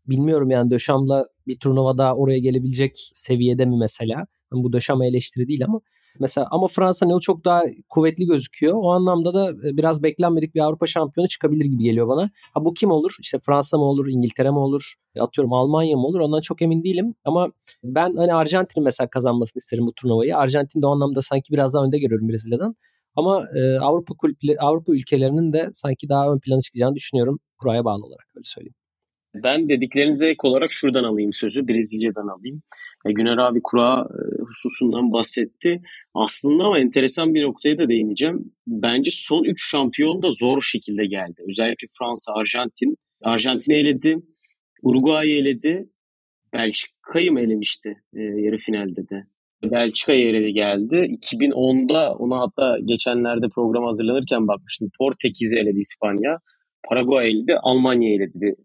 D: bilmiyorum yani Döşam'la bir turnuvada oraya gelebilecek seviyede mi mesela? Bu Döşam'a eleştiri değil ama Mesela ama Fransa yolu çok daha kuvvetli gözüküyor. O anlamda da e, biraz beklenmedik bir Avrupa şampiyonu çıkabilir gibi geliyor bana. Ha bu kim olur? İşte Fransa mı olur, İngiltere mi olur? E, atıyorum Almanya mı olur? Ondan çok emin değilim. Ama ben hani Arjantin'in mesela kazanmasını isterim bu turnuvayı. Arjantin de o anlamda sanki biraz daha önde görüyorum Brezilya'dan. Ama e, Avrupa kulüpleri, Avrupa ülkelerinin de sanki daha ön plana çıkacağını düşünüyorum. Kuraya bağlı olarak öyle söyleyeyim.
B: Ben dediklerinize ek olarak şuradan alayım sözü, Brezilya'dan alayım. E, Güner abi kura e, hususundan bahsetti. Aslında ama enteresan bir noktaya da değineceğim. Bence son 3 şampiyon da zor şekilde geldi. Özellikle Fransa, Arjantin. Arjantin'i eledi, Uruguay'ı eledi, Belçika'yı mı elemişti e, yarı finalde de? Belçika'ya eledi geldi. 2010'da ona hatta geçenlerde program hazırlanırken bakmıştım. Portekiz'i eledi İspanya. Paraguay eledi, Almanya eledi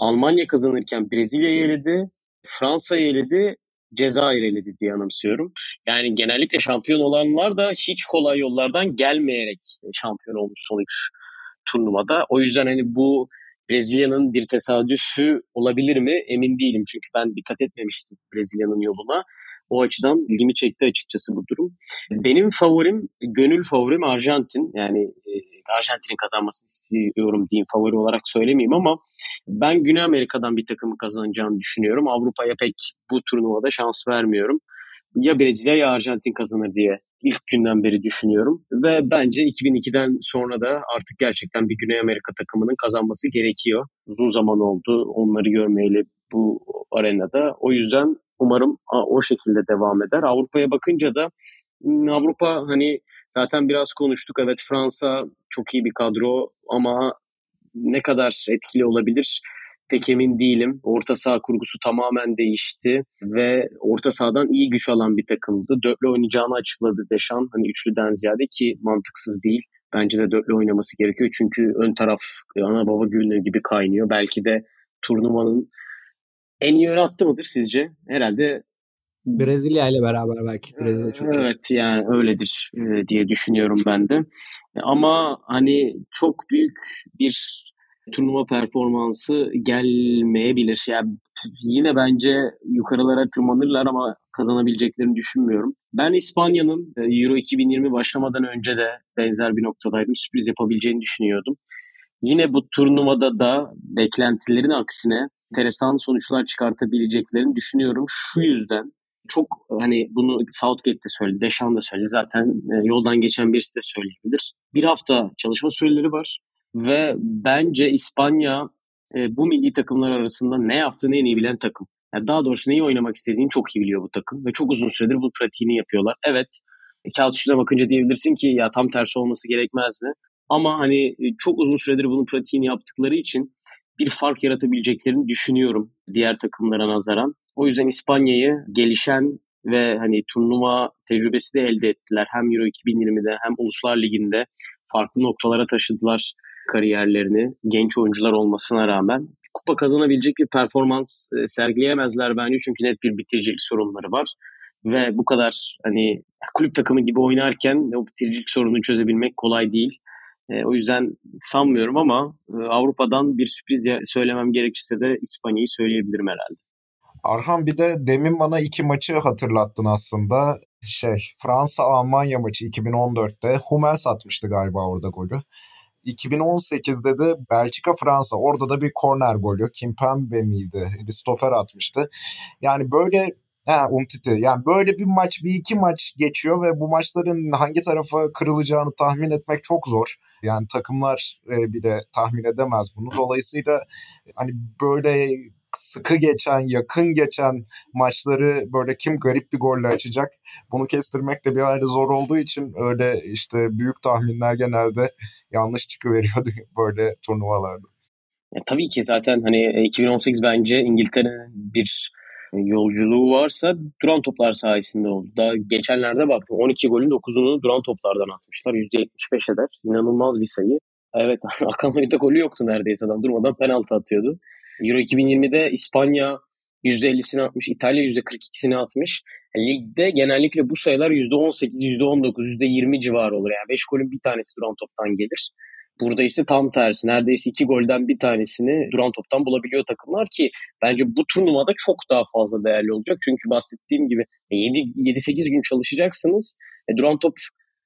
B: Almanya kazanırken Brezilya'yı eledi, Fransa'yı eledi, Cezayir eledi diye anımsıyorum. Yani genellikle şampiyon olanlar da hiç kolay yollardan gelmeyerek şampiyon olmuş son üç turnuvada. O yüzden hani bu Brezilya'nın bir tesadüfü olabilir mi emin değilim. Çünkü ben dikkat etmemiştim Brezilya'nın yoluna. O açıdan ilgimi çekti açıkçası bu durum. Benim favorim, gönül favorim Arjantin. Yani e, Arjantin'in kazanmasını istiyorum diyeyim favori olarak söylemeyeyim ama ben Güney Amerika'dan bir takımı kazanacağını düşünüyorum. Avrupa'ya pek bu turnuvada şans vermiyorum. Ya Brezilya ya Arjantin kazanır diye ilk günden beri düşünüyorum. Ve bence 2002'den sonra da artık gerçekten bir Güney Amerika takımının kazanması gerekiyor. Uzun zaman oldu onları görmeyeli bu arenada. O yüzden umarım o şekilde devam eder. Avrupa'ya bakınca da hmm, Avrupa hani zaten biraz konuştuk. Evet Fransa çok iyi bir kadro ama ne kadar etkili olabilir pek emin değilim. Orta saha kurgusu tamamen değişti ve orta sahadan iyi güç alan bir takımdı. Dörtlü oynayacağını açıkladı Deşan. Hani üçlüden ziyade ki mantıksız değil. Bence de dörtlü oynaması gerekiyor. Çünkü ön taraf ana baba gülünü gibi kaynıyor. Belki de turnuvanın en iyi ön attı mıdır sizce? Herhalde
D: Brezilya ile beraber belki Brezilya çok
B: Evet yani öyledir e, diye düşünüyorum ben de. Ama hani çok büyük bir turnuva performansı gelmeyebilir. Yani yine bence yukarılara tırmanırlar ama kazanabileceklerini düşünmüyorum. Ben İspanya'nın e, Euro 2020 başlamadan önce de benzer bir noktadaydım. Sürpriz yapabileceğini düşünüyordum. Yine bu turnuvada da beklentilerin aksine enteresan sonuçlar çıkartabileceklerini düşünüyorum. Şu yüzden çok hani bunu Southgate de söyledi, Deschamps da söyledi. Zaten e, yoldan geçen birisi de söyleyebilir. Bir hafta çalışma süreleri var ve bence İspanya e, bu milli takımlar arasında ne yaptığını en iyi bilen takım. Yani daha doğrusu neyi oynamak istediğini çok iyi biliyor bu takım ve çok uzun süredir bu pratiğini yapıyorlar. Evet kağıt üstüne bakınca diyebilirsin ki ya tam tersi olması gerekmez mi? Ama hani e, çok uzun süredir bunun pratiğini yaptıkları için bir fark yaratabileceklerini düşünüyorum diğer takımlara nazaran. O yüzden İspanya'yı gelişen ve hani turnuva tecrübesi de elde ettiler. Hem Euro 2020'de hem Uluslar Ligi'nde farklı noktalara taşıdılar kariyerlerini genç oyuncular olmasına rağmen. Kupa kazanabilecek bir performans e, sergileyemezler bence çünkü net bir bitiricilik sorunları var. Ve bu kadar hani kulüp takımı gibi oynarken o bitiricilik sorununu çözebilmek kolay değil. E, o yüzden sanmıyorum ama e, Avrupa'dan bir sürpriz söylemem gerekirse de İspanya'yı söyleyebilirim herhalde.
C: Arhan bir de demin bana iki maçı hatırlattın aslında. Şey Fransa-Almanya maçı 2014'te Hummels atmıştı galiba orada golü. 2018'de de Belçika-Fransa orada da bir korner golü. Kimpembe miydi? Bir stoper atmıştı. Yani böyle Ha Umtiti. Yani böyle bir maç, bir iki maç geçiyor ve bu maçların hangi tarafa kırılacağını tahmin etmek çok zor. Yani takımlar e, bile tahmin edemez bunu. Dolayısıyla hani böyle sıkı geçen, yakın geçen maçları böyle kim garip bir golle açacak bunu kestirmek de bir ayrı zor olduğu için öyle işte büyük tahminler genelde yanlış çıkıveriyor böyle turnuvalarda.
B: Ya, tabii ki zaten hani 2018 bence İngiltere'nin bir yolculuğu varsa duran toplar sayesinde oldu. Daha geçenlerde baktım 12 golün 9'unu duran toplardan atmışlar. %75 eder. İnanılmaz bir sayı. Evet Akan golü yoktu neredeyse adam durmadan penaltı atıyordu. Euro 2020'de İspanya %50'sini atmış, İtalya %42'sini atmış. Ligde genellikle bu sayılar %18, %19, %20 civarı olur. Yani 5 golün bir tanesi duran toptan gelir. Burada ise tam tersi. Neredeyse iki golden bir tanesini duran toptan bulabiliyor takımlar ki bence bu turnuvada çok daha fazla değerli olacak. Çünkü bahsettiğim gibi 7-8 gün çalışacaksınız. E, duran top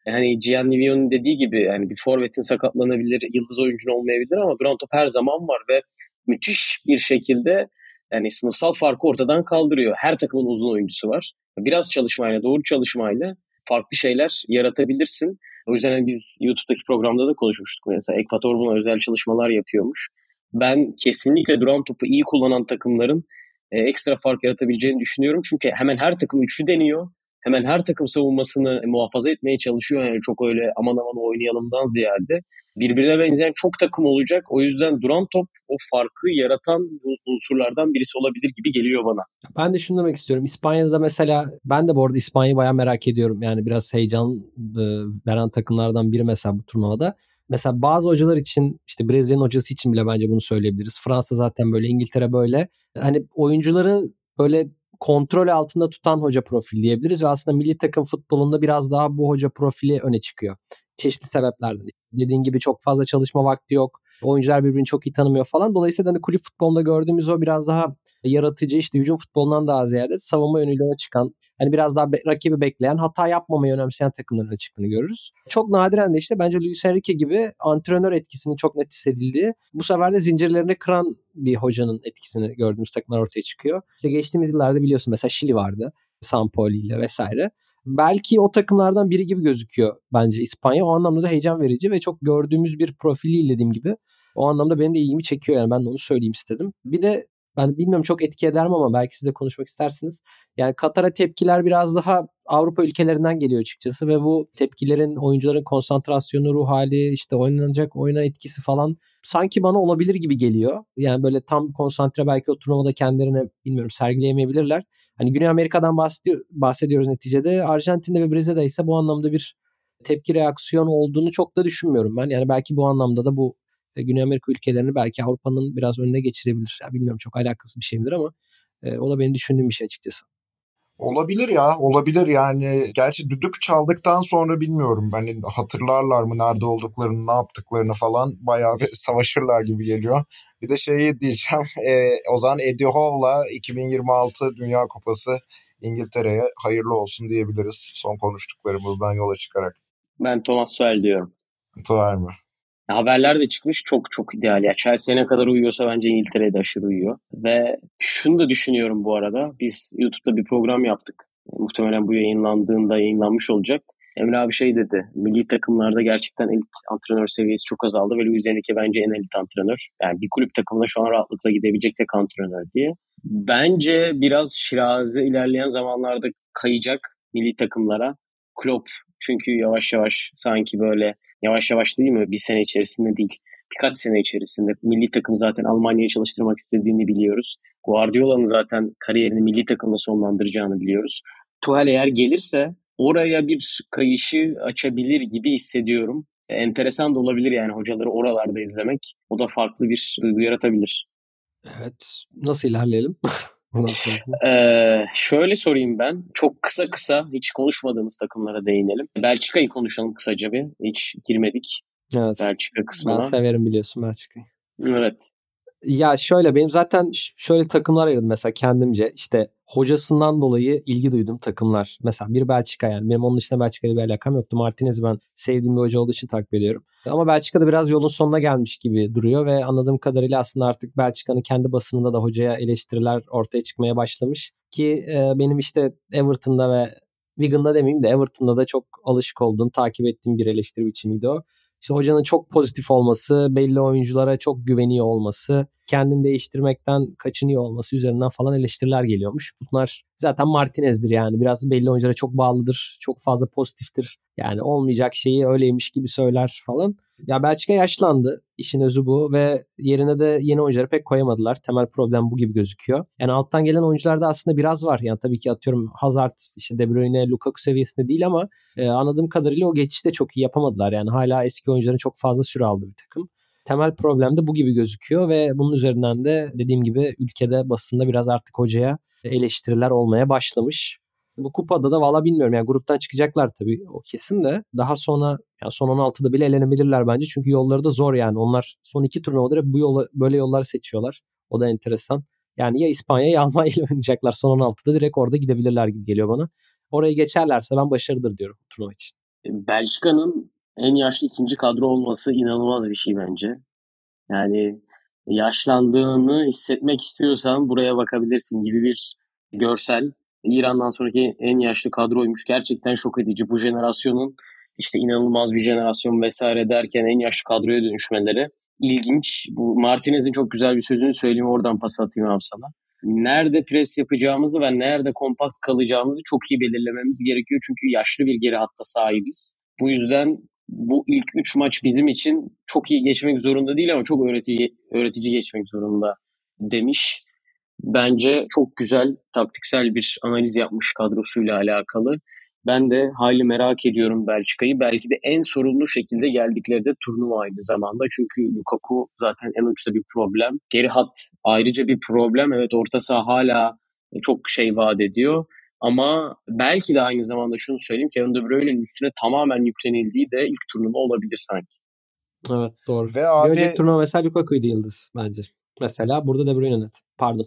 B: yani Gianni Vion'un dediği gibi yani bir forvetin sakatlanabilir, yıldız oyuncun olmayabilir ama duran top her zaman var ve müthiş bir şekilde yani sınıfsal farkı ortadan kaldırıyor. Her takımın uzun oyuncusu var. Biraz çalışmayla, doğru çalışmayla farklı şeyler yaratabilirsin. O yüzden hani biz YouTube'daki programda da konuşmuştuk mesela. Ekvator buna özel çalışmalar yapıyormuş. Ben kesinlikle duran topu iyi kullanan takımların e, ekstra fark yaratabileceğini düşünüyorum. Çünkü hemen her takım üçlü deniyor. Hemen her takım savunmasını muhafaza etmeye çalışıyor. Yani çok öyle aman aman oynayalımdan ziyade birbirine benzeyen çok takım olacak. O yüzden duran top o farkı yaratan unsurlardan birisi olabilir gibi geliyor bana.
D: Ben de şunu demek istiyorum. İspanya'da mesela ben de bu arada İspanya'yı bayağı merak ediyorum. Yani biraz heyecan e, veren takımlardan biri mesela bu turnuvada. Mesela bazı hocalar için işte Brezilya'nın hocası için bile bence bunu söyleyebiliriz. Fransa zaten böyle, İngiltere böyle. Hani oyuncuları böyle kontrol altında tutan hoca profil diyebiliriz ve aslında milli takım futbolunda biraz daha bu hoca profili öne çıkıyor çeşitli sebeplerden. Dediğin gibi çok fazla çalışma vakti yok. Oyuncular birbirini çok iyi tanımıyor falan. Dolayısıyla hani kulüp futbolunda gördüğümüz o biraz daha yaratıcı işte hücum futbolundan daha ziyade savunma yönüyle çıkan hani biraz daha be- rakibi bekleyen hata yapmamayı önemseyen takımların çıktığını görürüz. Çok nadiren de işte bence Luis Enrique gibi antrenör etkisinin çok net hissedildiği bu sefer de zincirlerini kıran bir hocanın etkisini gördüğümüz takımlar ortaya çıkıyor. İşte geçtiğimiz yıllarda biliyorsun mesela Şili vardı. Sampoli ile vesaire belki o takımlardan biri gibi gözüküyor bence İspanya. O anlamda da heyecan verici ve çok gördüğümüz bir profili dediğim gibi. O anlamda benim de ilgimi çekiyor yani ben de onu söyleyeyim istedim. Bir de ben bilmiyorum çok etki eder mi ama belki siz de konuşmak istersiniz. Yani Katar'a tepkiler biraz daha Avrupa ülkelerinden geliyor açıkçası ve bu tepkilerin oyuncuların konsantrasyonu, ruh hali, işte oynanacak oyuna etkisi falan sanki bana olabilir gibi geliyor. Yani böyle tam konsantre belki o turnuvada kendilerini bilmiyorum sergileyemeyebilirler. Hani Güney Amerika'dan bahsediyor, bahsediyoruz neticede. Arjantin'de ve Brezilya'da ise bu anlamda bir tepki reaksiyon olduğunu çok da düşünmüyorum ben. Yani belki bu anlamda da bu Güney Amerika ülkelerini belki Avrupa'nın biraz önüne geçirebilir. Ya bilmiyorum çok alakası bir şey midir ama e, o da benim düşündüğüm bir şey açıkçası.
C: Olabilir ya olabilir yani gerçi düdük çaldıktan sonra bilmiyorum hani hatırlarlar mı nerede olduklarını ne yaptıklarını falan bayağı bir savaşırlar gibi geliyor. Bir de şeyi diyeceğim e, o zaman Eddie Howe'la 2026 Dünya Kupası İngiltere'ye hayırlı olsun diyebiliriz son konuştuklarımızdan yola çıkarak.
B: Ben Thomas Tuchel diyorum.
C: Tuchel mi?
B: Haberler de çıkmış çok çok ideal. Ya Chelsea'ye ne kadar uyuyorsa bence İngiltere'ye de aşırı uyuyor. Ve şunu da düşünüyorum bu arada. Biz YouTube'da bir program yaptık. Muhtemelen bu yayınlandığında yayınlanmış olacak. Emre abi şey dedi. Milli takımlarda gerçekten elit antrenör seviyesi çok azaldı ve Luis Enrique bence en elit antrenör. Yani bir kulüp takımına şu an rahatlıkla gidebilecek tek antrenör diye. Bence biraz Şirazi ilerleyen zamanlarda kayacak milli takımlara. Klopp çünkü yavaş yavaş sanki böyle yavaş yavaş değil mi? Bir sene içerisinde değil. Birkaç sene içerisinde milli takım zaten Almanya'yı çalıştırmak istediğini biliyoruz. Guardiola'nın zaten kariyerini milli takımla sonlandıracağını biliyoruz. Tuhal eğer gelirse oraya bir kayışı açabilir gibi hissediyorum. Enteresan da olabilir yani hocaları oralarda izlemek. O da farklı bir duygu yaratabilir.
D: Evet. Nasıl ilerleyelim?
B: ee, şöyle sorayım ben. Çok kısa kısa hiç konuşmadığımız takımlara değinelim. Belçika'yı konuşalım kısaca bir. Hiç girmedik.
D: Evet.
B: Belçika kısmına.
D: Ben severim biliyorsun Belçika'yı.
B: Evet.
D: Ya şöyle benim zaten şöyle takımlar ayırdım mesela kendimce. işte hocasından dolayı ilgi duydum takımlar. Mesela bir Belçika yani. Benim onun dışında Belçika'yla bir alakam yoktu. Martinez'i ben sevdiğim bir hoca olduğu için takip ediyorum. Ama Belçika'da biraz yolun sonuna gelmiş gibi duruyor ve anladığım kadarıyla aslında artık Belçika'nın kendi basınında da hocaya eleştiriler ortaya çıkmaya başlamış. Ki e, benim işte Everton'da ve Wigan'da demeyeyim de Everton'da da çok alışık olduğum, takip ettiğim bir eleştiri biçimiydi o işte hocanın çok pozitif olması, belli oyunculara çok güveniyor olması, kendini değiştirmekten kaçınıyor olması üzerinden falan eleştiriler geliyormuş. Bunlar zaten Martinez'dir yani. Biraz belli oyunculara çok bağlıdır, çok fazla pozitiftir. Yani olmayacak şeyi öyleymiş gibi söyler falan. Ya Belçika yaşlandı. İşin özü bu ve yerine de yeni oyuncuları pek koyamadılar. Temel problem bu gibi gözüküyor. Yani alttan gelen oyuncularda aslında biraz var. Yani tabii ki atıyorum Hazard, işte De Bruyne, Lukaku seviyesinde değil ama e, anladığım kadarıyla o geçişte çok iyi yapamadılar. Yani hala eski oyuncuların çok fazla süre aldı bir takım. Temel problem de bu gibi gözüküyor ve bunun üzerinden de dediğim gibi ülkede basında biraz artık hocaya eleştiriler olmaya başlamış. Bu kupada da valla bilmiyorum. Yani gruptan çıkacaklar tabii o kesin de. Daha sonra yani son 16'da bile elenebilirler bence. Çünkü yolları da zor yani. Onlar son iki turnuvadır hep bu yola, böyle yolları seçiyorlar. O da enteresan. Yani ya İspanya ya Almanya ile oynayacaklar son 16'da direkt orada gidebilirler gibi geliyor bana. Orayı geçerlerse ben başarıdır diyorum turnuva için.
B: Belçika'nın en yaşlı ikinci kadro olması inanılmaz bir şey bence. Yani yaşlandığını hissetmek istiyorsan buraya bakabilirsin gibi bir görsel. İran'dan sonraki en yaşlı kadroymuş. Gerçekten şok edici. Bu jenerasyonun işte inanılmaz bir jenerasyon vesaire derken en yaşlı kadroya dönüşmeleri ilginç. Bu Martinez'in çok güzel bir sözünü söyleyeyim oradan pas atayım abi sana. Nerede pres yapacağımızı ve nerede kompakt kalacağımızı çok iyi belirlememiz gerekiyor. Çünkü yaşlı bir geri hatta sahibiz. Bu yüzden bu ilk üç maç bizim için çok iyi geçmek zorunda değil ama çok öğretici, öğretici geçmek zorunda demiş. Bence çok güzel taktiksel bir analiz yapmış kadrosuyla alakalı. Ben de hali merak ediyorum Belçika'yı. Belki de en sorunlu şekilde geldikleri de turnuva aynı zamanda. Çünkü Lukaku zaten en uçta bir problem. Geri hat ayrıca bir problem. Evet orta saha hala çok şey vaat ediyor. Ama belki de aynı zamanda şunu söyleyeyim. Kevin De Bruyne'nin üstüne tamamen yüklenildiği de ilk turnuva olabilir sanki.
D: Evet doğru.
C: Ve abi...
D: Bir turnuva mesela Lukaku'ydu yıldız bence. Mesela burada De Bruyne net. Pardon.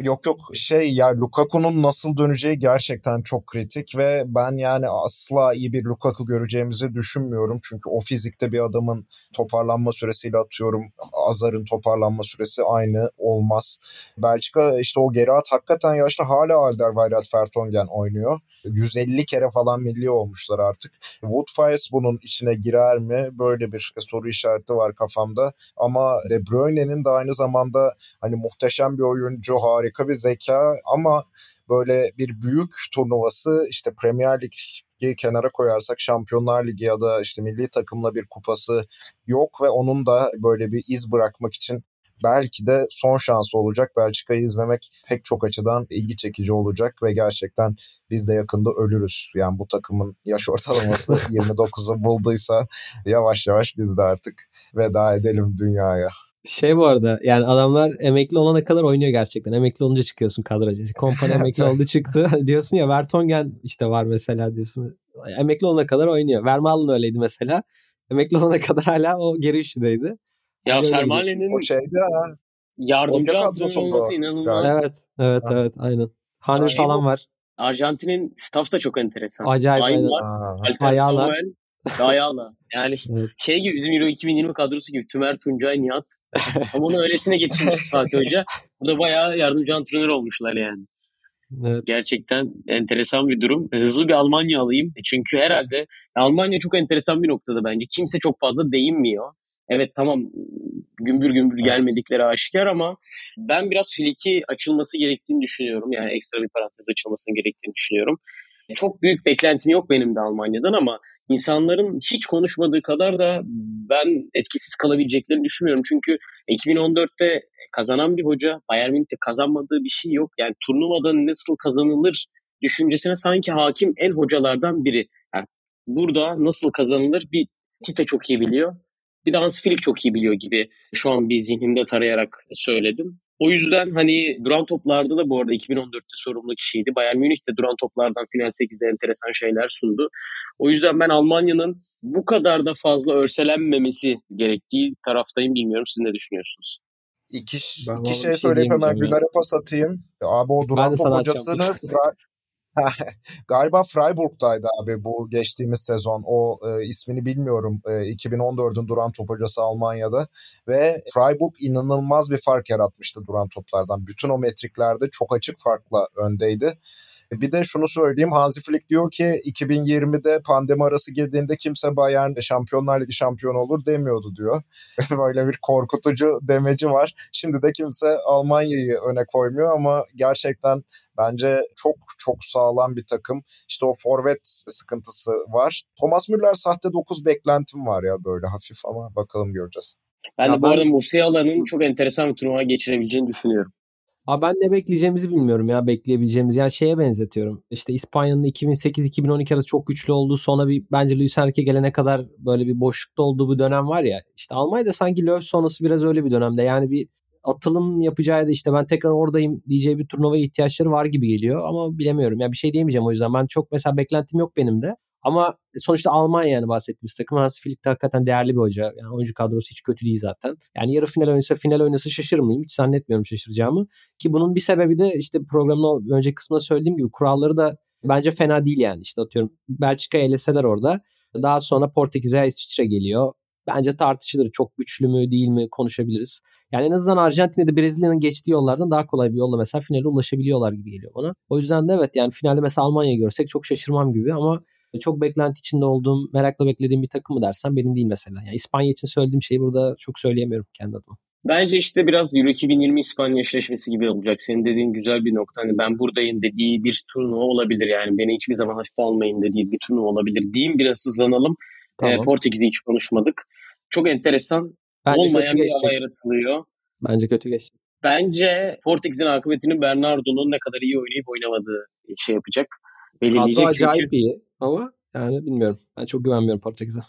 C: Yok yok şey ya Lukaku'nun nasıl döneceği gerçekten çok kritik ve ben yani asla iyi bir Lukaku göreceğimizi düşünmüyorum. Çünkü o fizikte bir adamın toparlanma süresiyle atıyorum Azar'ın toparlanma süresi aynı olmaz. Belçika işte o geri at hakikaten yaşlı hala Alderweireld Vertonghen oynuyor. 150 kere falan milli olmuşlar artık. Woodface bunun içine girer mi? Böyle bir soru işareti var kafamda. Ama De Bruyne'nin de aynı zamanda hani muhteşem bir oyuncu, harika harika bir zeka ama böyle bir büyük turnuvası işte Premier Lig'i kenara koyarsak Şampiyonlar Ligi ya da işte milli takımla bir kupası yok ve onun da böyle bir iz bırakmak için belki de son şansı olacak. Belçika'yı izlemek pek çok açıdan ilgi çekici olacak ve gerçekten biz de yakında ölürüz. Yani bu takımın yaş ortalaması 29'u bulduysa yavaş yavaş biz de artık veda edelim dünyaya.
D: Şey bu arada yani adamlar emekli olana kadar oynuyor gerçekten. Emekli olunca çıkıyorsun kadraja. Kompany emekli oldu çıktı. diyorsun ya Vertonghen işte var mesela diyorsun. Emekli olana kadar oynuyor. Vermaelen öyleydi mesela. Emekli olana kadar hala o geri üçlüdeydi.
B: Ya Vermaelen'in
C: o şeyde ha.
B: yardımcı antrenör olması inanılmaz.
D: Evet, evet, evet aynen. Hani falan var.
B: Arjantin'in staff da çok enteresan.
D: Acayip.
B: Aynı var. Alter
D: Ayala.
B: Samuel, Ayala. Yani
D: Evet.
B: şey gibi bizim Euro 2020 kadrosu gibi Tümer, Tuncay, Nihat. Ama onu öylesine getirmiş Fatih Hoca. Bu da bayağı yardımcı antrenör olmuşlar yani.
D: Evet.
B: Gerçekten enteresan bir durum. Hızlı bir Almanya alayım. E Çünkü herhalde Almanya çok enteresan bir noktada bence. Kimse çok fazla değinmiyor. Evet tamam gümbür gümbür gelmedikleri aşikar ama ben biraz Flick'i açılması gerektiğini düşünüyorum. Yani ekstra bir parantez açılmasının gerektiğini düşünüyorum. Çok büyük beklentim yok benim de Almanya'dan ama insanların hiç konuşmadığı kadar da ben etkisiz kalabileceklerini düşünmüyorum. Çünkü 2014'te kazanan bir hoca, Bayern Münih'te kazanmadığı bir şey yok. Yani turnuvada nasıl kazanılır düşüncesine sanki hakim en hocalardan biri. Yani burada nasıl kazanılır bir Tite çok iyi biliyor. Bir de Hans Flick çok iyi biliyor gibi şu an bir zihnimde tarayarak söyledim. O yüzden hani duran toplarda da bu arada 2014'te sorumlu kişiydi. Bayern Münih de duran toplardan final 8'de enteresan şeyler sundu. O yüzden ben Almanya'nın bu kadar da fazla örselenmemesi gerektiği taraftayım. Bilmiyorum siz ne düşünüyorsunuz?
C: İki,
D: Ben
C: iki şey söyleyip hemen. Güler'e pas atayım. Abi o duran top hocasını. Fra- Galiba Freiburg'daydı abi bu geçtiğimiz sezon. O e, ismini bilmiyorum. E, 2014'ün duran top hocası Almanya'da. Ve Freiburg inanılmaz bir fark yaratmıştı duran toplardan. Bütün o metriklerde çok açık farkla öndeydi. Bir de şunu söyleyeyim. Hansi Flick diyor ki 2020'de pandemi arası girdiğinde kimse Bayern Şampiyonlar Ligi şampiyonu olur demiyordu diyor. Böyle bir korkutucu demeci var. Şimdi de kimse Almanya'yı öne koymuyor ama gerçekten bence çok çok sağlam bir takım. İşte o forvet sıkıntısı var. Thomas Müller sahte 9 beklentim var ya böyle hafif ama bakalım göreceğiz.
B: Ben
D: Ya
B: de bu
D: ben-
B: arada Musiala'nın çok enteresan bir turnuva geçirebileceğini düşünüyorum.
D: Abi ben ne bekleyeceğimizi bilmiyorum ya bekleyebileceğimiz. Yani şeye benzetiyorum. İşte İspanya'nın 2008-2012 arası çok güçlü olduğu sonra bir bence Luis Enrique gelene kadar böyle bir boşlukta olduğu bir dönem var ya. İşte Almanya'da sanki Löw sonrası biraz öyle bir dönemde. Yani bir atılım yapacağı da işte ben tekrar oradayım diyeceği bir turnuvaya ihtiyaçları var gibi geliyor ama bilemiyorum. Yani bir şey diyemeyeceğim o yüzden. Ben çok mesela beklentim yok benim de. Ama sonuçta Almanya yani bahsettiğimiz takım. Hans Flick de hakikaten değerli bir hoca. Yani oyuncu kadrosu hiç kötü değil zaten. Yani yarı final oynasa final oynasa şaşırmayayım. Hiç zannetmiyorum şaşıracağımı. Ki bunun bir sebebi de işte programın önceki kısmında söylediğim gibi kuralları da bence fena değil yani. İşte atıyorum Belçika'yı eleseler orada. Daha sonra Portekiz veya İsviçre geliyor. Bence tartışılır. Çok güçlü mü değil mi konuşabiliriz. Yani en azından Arjantin'de Brezilya'nın geçtiği yollardan daha kolay bir yolla mesela finale ulaşabiliyorlar gibi geliyor bana. O yüzden de evet yani finalde mesela Almanya'yı görsek çok şaşırmam gibi ama çok beklenti içinde olduğum, merakla beklediğim bir takım mı dersen benim değil mesela. Yani İspanya için söylediğim şeyi burada çok söyleyemiyorum kendi adıma.
B: Bence işte biraz Euro 2020 İspanya eşleşmesi gibi olacak. Senin dediğin güzel bir nokta. Hani ben buradayım dediği bir turnuva olabilir. Yani beni hiçbir zaman hafife almayın dediği bir turnuva olabilir. Diyeyim biraz hızlanalım.
D: Tamam.
B: Ee, Portekiz'i hiç konuşmadık. Çok enteresan.
D: Bence
B: olmayan bir hava yaratılıyor.
D: Bence kötü geçecek.
B: Bence Portekiz'in akıbetini Bernardo'nun ne kadar iyi oynayıp oynamadığı şey yapacak.
D: Kadro
B: Belirleyecek
D: acayip
B: çünkü.
D: iyi ama yani bilmiyorum. Ben çok güvenmiyorum Portekiz'e.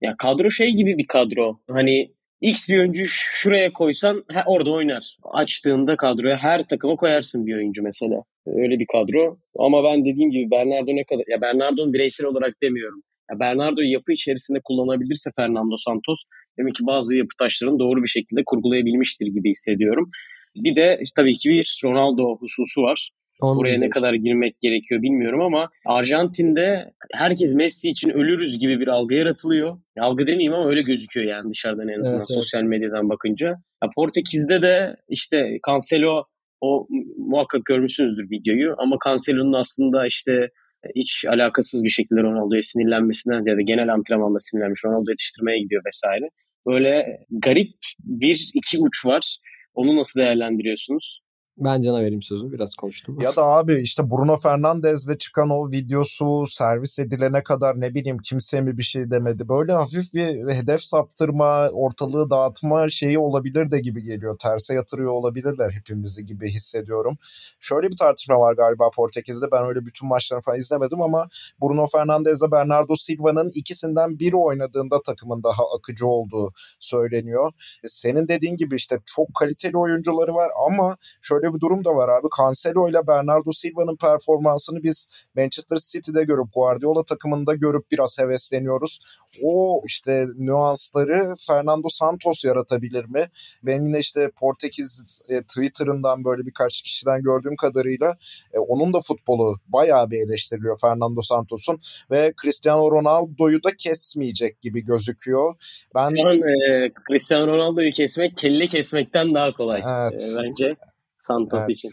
B: Ya kadro şey gibi bir kadro. Hani X bir oyuncu şuraya koysan ha, orada oynar. Açtığında kadroya her takıma koyarsın bir oyuncu mesela. Öyle bir kadro. Ama ben dediğim gibi Bernardo ne kadar... Ya Bernardo'nun bireysel olarak demiyorum. Ya Bernardo'yu yapı içerisinde kullanabilirse Fernando Santos demek ki bazı yapı taşlarını doğru bir şekilde kurgulayabilmiştir gibi hissediyorum. Bir de işte tabii ki bir Ronaldo hususu var.
D: Onu
B: Buraya ne kadar girmek gerekiyor bilmiyorum ama Arjantin'de herkes Messi için ölürüz gibi bir algı yaratılıyor. Algı demeyeyim ama öyle gözüküyor yani dışarıdan en azından
D: Evet, evet.
B: sosyal medyadan bakınca. Ya Portekiz'de de işte Cancelo o muhakkak görmüşsünüzdür videoyu ama Cancelo'nun aslında işte hiç alakasız bir şekilde Ronaldo'ya sinirlenmesinden ziyade genel antrenmanda sinirlenmiş. Ronaldo yetiştirmeye gidiyor vesaire. Böyle garip bir iki uç var. Onu nasıl değerlendiriyorsunuz?
D: Ben Can'a vereyim sözü. Biraz konuştum.
C: Ya da abi işte Bruno Fernandes'le çıkan o videosu servis edilene kadar ne bileyim kimse mi bir şey demedi. Böyle hafif bir hedef saptırma, ortalığı dağıtma şeyi olabilir de gibi geliyor. Terse yatırıyor olabilirler hepimizi gibi hissediyorum. Şöyle bir tartışma var galiba Portekiz'de. Ben öyle bütün maçlarını falan izlemedim ama Bruno Fernandes'le Bernardo Silva'nın ikisinden biri oynadığında takımın daha akıcı olduğu söyleniyor. Senin dediğin gibi işte çok kaliteli oyuncuları var ama şöyle bir durum da var abi. Cancelo ile Bernardo Silva'nın performansını biz Manchester City'de görüp Guardiola takımında görüp biraz hevesleniyoruz. O işte nüansları Fernando Santos yaratabilir mi? Ben yine işte Portekiz e, Twitter'ından böyle birkaç kişiden gördüğüm kadarıyla e, onun da futbolu bayağı bir eleştiriliyor Fernando Santos'un ve Cristiano Ronaldo'yu da kesmeyecek gibi gözüküyor.
B: Ben Şu an e, Cristiano Ronaldo'yu kesmek kelle kesmekten daha kolay evet. e, bence. Santos evet. için.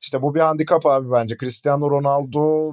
C: İşte bu bir handikap abi bence. Cristiano Ronaldo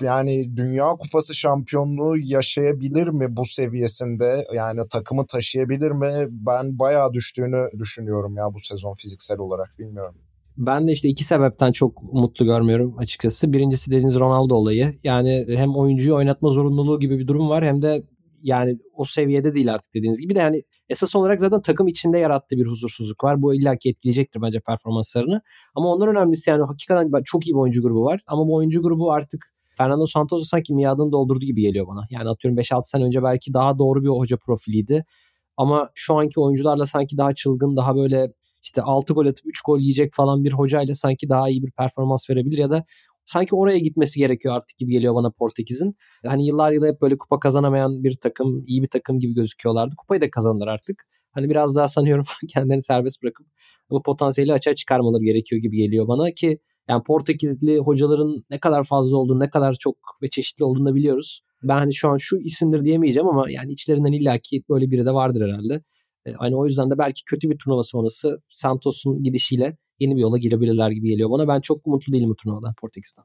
C: yani Dünya Kupası şampiyonluğu yaşayabilir mi bu seviyesinde? Yani takımı taşıyabilir mi? Ben bayağı düştüğünü düşünüyorum ya bu sezon fiziksel olarak bilmiyorum.
D: Ben de işte iki sebepten çok mutlu görmüyorum açıkçası. Birincisi dediğiniz Ronaldo olayı. Yani hem oyuncuyu oynatma zorunluluğu gibi bir durum var hem de yani o seviyede değil artık dediğiniz gibi de yani esas olarak zaten takım içinde yarattığı bir huzursuzluk var. Bu illaki etkileyecektir bence performanslarını. Ama ondan önemlisi yani hakikaten çok iyi bir oyuncu grubu var. Ama bu oyuncu grubu artık Fernando Santos'u sanki miadını doldurdu gibi geliyor bana. Yani atıyorum 5-6 sene önce belki daha doğru bir hoca profiliydi. Ama şu anki oyuncularla sanki daha çılgın, daha böyle işte 6 gol atıp 3 gol yiyecek falan bir hocayla sanki daha iyi bir performans verebilir ya da sanki oraya gitmesi gerekiyor artık gibi geliyor bana Portekiz'in. Hani yıllar yılı hep böyle kupa kazanamayan bir takım, iyi bir takım gibi gözüküyorlardı. Kupayı da kazandılar artık. Hani biraz daha sanıyorum kendilerini serbest bırakıp bu potansiyeli açığa çıkarmaları gerekiyor gibi geliyor bana ki yani Portekizli hocaların ne kadar fazla olduğunu, ne kadar çok ve çeşitli olduğunu da biliyoruz. Ben hani şu an şu isimdir diyemeyeceğim ama yani içlerinden illaki böyle biri de vardır herhalde. E, hani o yüzden de belki kötü bir turnuva sonrası Santos'un gidişiyle yeni bir yola girebilirler gibi geliyor bana. Ben çok mutlu değilim bu turnuvadan Portekiz'den.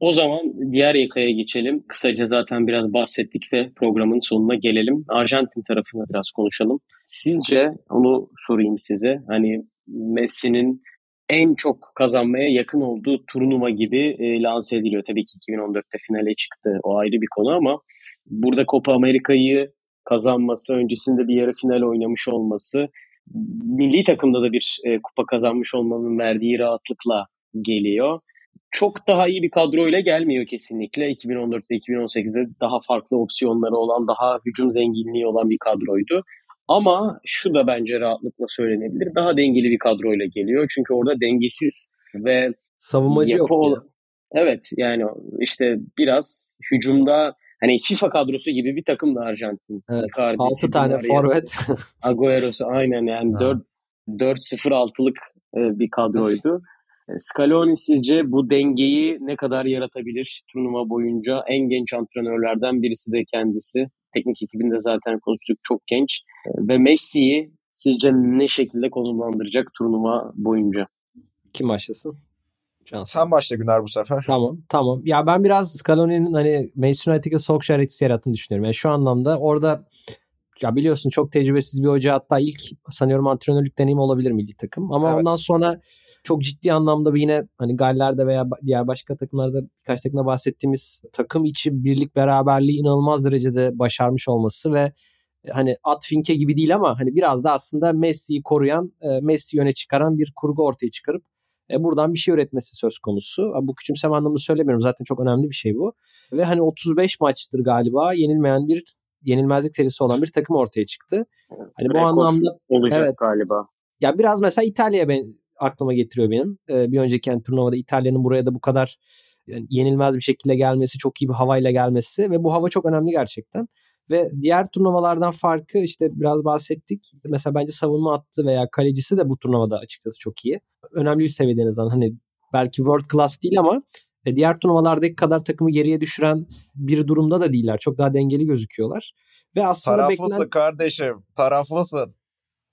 B: O zaman diğer yakaya geçelim. Kısaca zaten biraz bahsettik ve programın sonuna gelelim. Arjantin tarafına biraz konuşalım. Sizce onu sorayım size. Hani Messi'nin en çok kazanmaya yakın olduğu turnuva gibi e, lanse ediliyor. Tabii ki 2014'te finale çıktı. O ayrı bir konu ama burada Copa Amerika'yı kazanması, öncesinde bir yarı final oynamış olması, milli takımda da bir e, kupa kazanmış olmanın verdiği rahatlıkla geliyor. Çok daha iyi bir kadroyla gelmiyor kesinlikle. 2014 ve 2018'de daha farklı opsiyonları olan, daha hücum zenginliği olan bir kadroydu. Ama şu da bence rahatlıkla söylenebilir. Daha dengeli bir kadroyla geliyor. Çünkü orada dengesiz ve
D: savunmacı yok. Ol-
B: evet yani işte biraz hücumda hani FIFA kadrosu gibi bir takım da Arjantin.
D: Evet, Icardi'si, 6 tane forvet.
B: Agüero'su aynen yani 4 4-0-6'lık e, bir kadroydu. E, Scaloni sizce bu dengeyi ne kadar yaratabilir turnuva boyunca? En genç antrenörlerden birisi de kendisi. Teknik ekibinde zaten konuştuk çok genç. E, ve Messi'yi sizce ne şekilde konumlandıracak turnuva boyunca?
D: Kim başlasın?
C: Cansın. Sen başla Güner bu sefer.
D: Tamam tamam. Ya ben biraz Scaloni'nin hani Manchester United'e Solskjaer etkisi yarattığını düşünüyorum. Yani şu anlamda orada ya biliyorsun çok tecrübesiz bir hoca hatta ilk sanıyorum antrenörlük deneyimi olabilir milli takım. Ama evet. ondan sonra çok ciddi anlamda bir yine hani Galler'de veya diğer başka takımlarda birkaç takımda bahsettiğimiz takım içi birlik beraberliği inanılmaz derecede başarmış olması ve hani at finke gibi değil ama hani biraz da aslında Messi'yi koruyan, e, Messi yöne çıkaran bir kurgu ortaya çıkarıp e, buradan bir şey üretmesi söz konusu. Bu küçümseme anlamında söylemiyorum. Zaten çok önemli bir şey bu. Ve hani 35 maçtır galiba yenilmeyen bir yenilmezlik serisi olan bir takım ortaya çıktı. Hani bu anlamda
B: olacak evet, galiba.
D: Ya biraz mesela İtalya'ya ben aklıma getiriyor benim. Ee, bir önceki yani, turnuvada İtalya'nın buraya da bu kadar yani yenilmez bir şekilde gelmesi, çok iyi bir havayla gelmesi ve bu hava çok önemli gerçekten. Ve diğer turnuvalardan farkı işte biraz bahsettik. Mesela bence savunma attı veya kalecisi de bu turnuvada açıkçası çok iyi. Önemli bir seviyede en azından. Hani belki world class değil ama e, diğer turnuvalardaki kadar takımı geriye düşüren bir durumda da değiller. Çok daha dengeli gözüküyorlar. Ve aslında
C: taraflısın beklenen... kardeşim. Taraflısın.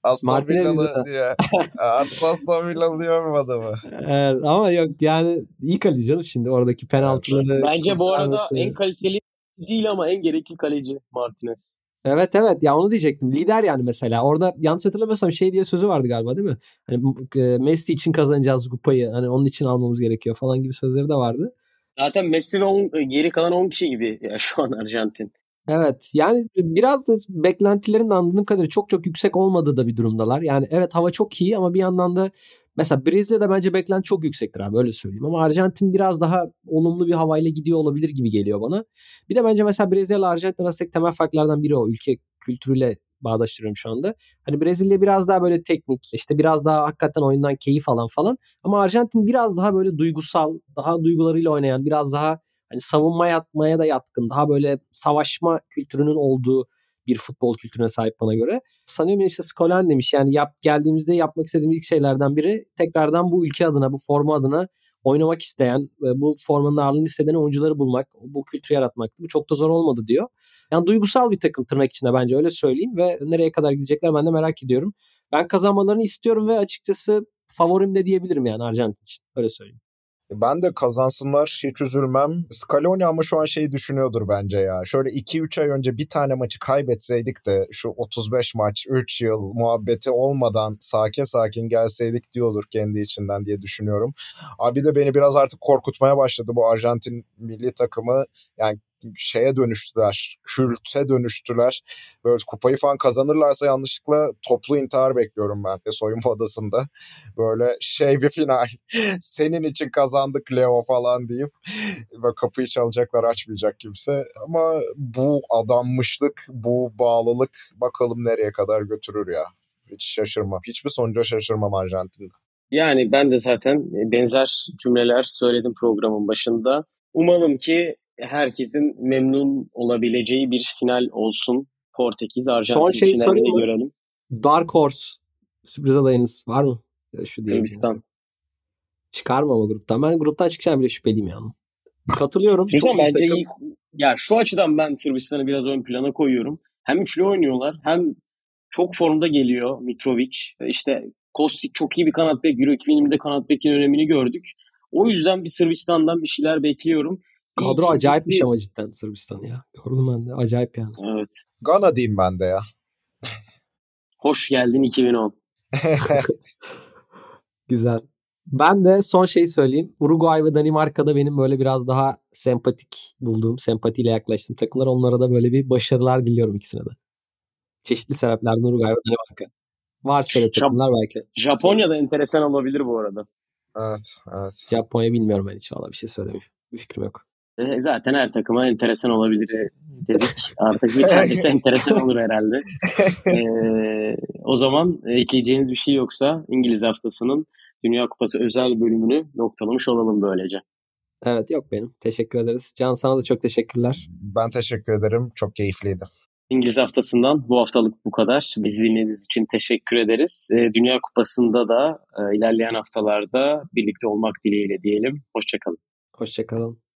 C: Aston Villalı diye. Aston Villalı diyor mu adamı?
D: Evet, ama yok yani iyi kaleci canım şimdi oradaki penaltıları.
B: Bence bu arada en kaliteli değil ama en gerekli kaleci Martinez.
D: Evet evet ya onu diyecektim. Lider yani mesela. Orada yanlış hatırlamıyorsam şey diye sözü vardı galiba değil mi? Hani e, Messi için kazanacağız kupayı. Hani onun için almamız gerekiyor falan gibi sözleri de vardı.
B: Zaten Messi ve on, geri kalan 10 kişi gibi ya şu an Arjantin.
D: Evet yani biraz da beklentilerin anladığım kadarıyla çok çok yüksek olmadığı da bir durumdalar. Yani evet hava çok iyi ama bir yandan da mesela Brezilya'da bence beklenti çok yüksektir abi öyle söyleyeyim. Ama Arjantin biraz daha olumlu bir havayla gidiyor olabilir gibi geliyor bana. Bir de bence mesela Brezilya ile Arjantin arasındaki temel farklardan biri o. Ülke kültürüyle bağdaştırıyorum şu anda. Hani Brezilya biraz daha böyle teknik, işte biraz daha hakikaten oyundan keyif alan falan. Ama Arjantin biraz daha böyle duygusal, daha duygularıyla oynayan, biraz daha hani savunma yapmaya da yatkın, daha böyle savaşma kültürünün olduğu bir futbol kültürüne sahip bana göre. Sanıyorum işte Skolan demiş yani yap, geldiğimizde yapmak istediğimiz ilk şeylerden biri tekrardan bu ülke adına, bu forma adına oynamak isteyen, bu formanın ağırlığını hisseden oyuncuları bulmak, bu kültürü yaratmaktı. Bu çok da zor olmadı diyor. Yani duygusal bir takım tırnak içinde bence öyle söyleyeyim ve nereye kadar gidecekler ben de merak ediyorum. Ben kazanmalarını istiyorum ve açıkçası favorim de diyebilirim yani Arjantin için. Öyle söyleyeyim.
C: Ben de kazansınlar hiç üzülmem. Scaloni ama şu an şeyi düşünüyordur bence ya. Şöyle 2-3 ay önce bir tane maçı kaybetseydik de şu 35 maç 3 yıl muhabbeti olmadan sakin sakin gelseydik diyordur kendi içinden diye düşünüyorum. Abi de beni biraz artık korkutmaya başladı bu Arjantin milli takımı. Yani şeye dönüştüler. Külte dönüştüler. Böyle kupayı falan kazanırlarsa yanlışlıkla toplu intihar bekliyorum ben de soyunma odasında. Böyle şey bir final. Senin için kazandık Leo falan deyip böyle kapıyı çalacaklar açmayacak kimse. Ama bu adanmışlık, bu bağlılık bakalım nereye kadar götürür ya. Hiç şaşırmam. Hiçbir sonuca şaşırmam Arjantin'de.
B: Yani ben de zaten benzer cümleler söyledim programın başında. Umalım ki herkesin memnun olabileceği bir final olsun. Portekiz Arjantin Son şey finalini görelim.
D: Dark Horse sürpriz adayınız var mı?
B: Şu Sırbistan.
D: Çıkarma ama gruptan. Ben gruptan çıkacağım bile şüpheliyim yani. Katılıyorum.
B: Sırbistan bence iyi. Ya şu açıdan ben Sırbistan'ı biraz ön plana koyuyorum. Hem üçlü oynuyorlar hem çok formda geliyor Mitrovic. İşte Kostic çok iyi bir kanat bek. Euro 2020'de kanat bekin önemini gördük. O yüzden bir Sırbistan'dan bir şeyler bekliyorum.
D: Kadro İkincisi... acayipmiş ama cidden Sırbistan ya. Gördüm ben de. Acayip yani.
B: Evet.
C: Gana diyeyim ben de ya.
B: Hoş geldin 2010.
D: Güzel. Ben de son şeyi söyleyeyim. Uruguay ve Danimarka'da benim böyle biraz daha sempatik bulduğum, sempatiyle yaklaştığım takımlar. Onlara da böyle bir başarılar diliyorum ikisine de. Çeşitli sebeplerden Uruguay ve Danimarka. Var şöyle takımlar belki.
B: Japonya da enteresan olabilir bu arada.
C: Evet, evet.
D: Japonya bilmiyorum ben hiç valla bir şey söylemiyorum. Bir fikrim yok.
B: E, zaten her takıma enteresan olabilir dedik. Artık bir tanesi enteresan olur herhalde. Ee, o zaman ekleyeceğiniz bir şey yoksa İngiliz haftasının Dünya Kupası özel bölümünü noktalamış olalım böylece.
D: Evet yok benim. Teşekkür ederiz. Can sana da çok teşekkürler.
C: Ben teşekkür ederim. Çok keyifliydi.
B: İngiliz haftasından bu haftalık bu kadar. Bizi dinlediğiniz için teşekkür ederiz. Dünya Kupası'nda da ilerleyen haftalarda birlikte olmak dileğiyle diyelim. Hoşçakalın.
D: Hoşçakalın.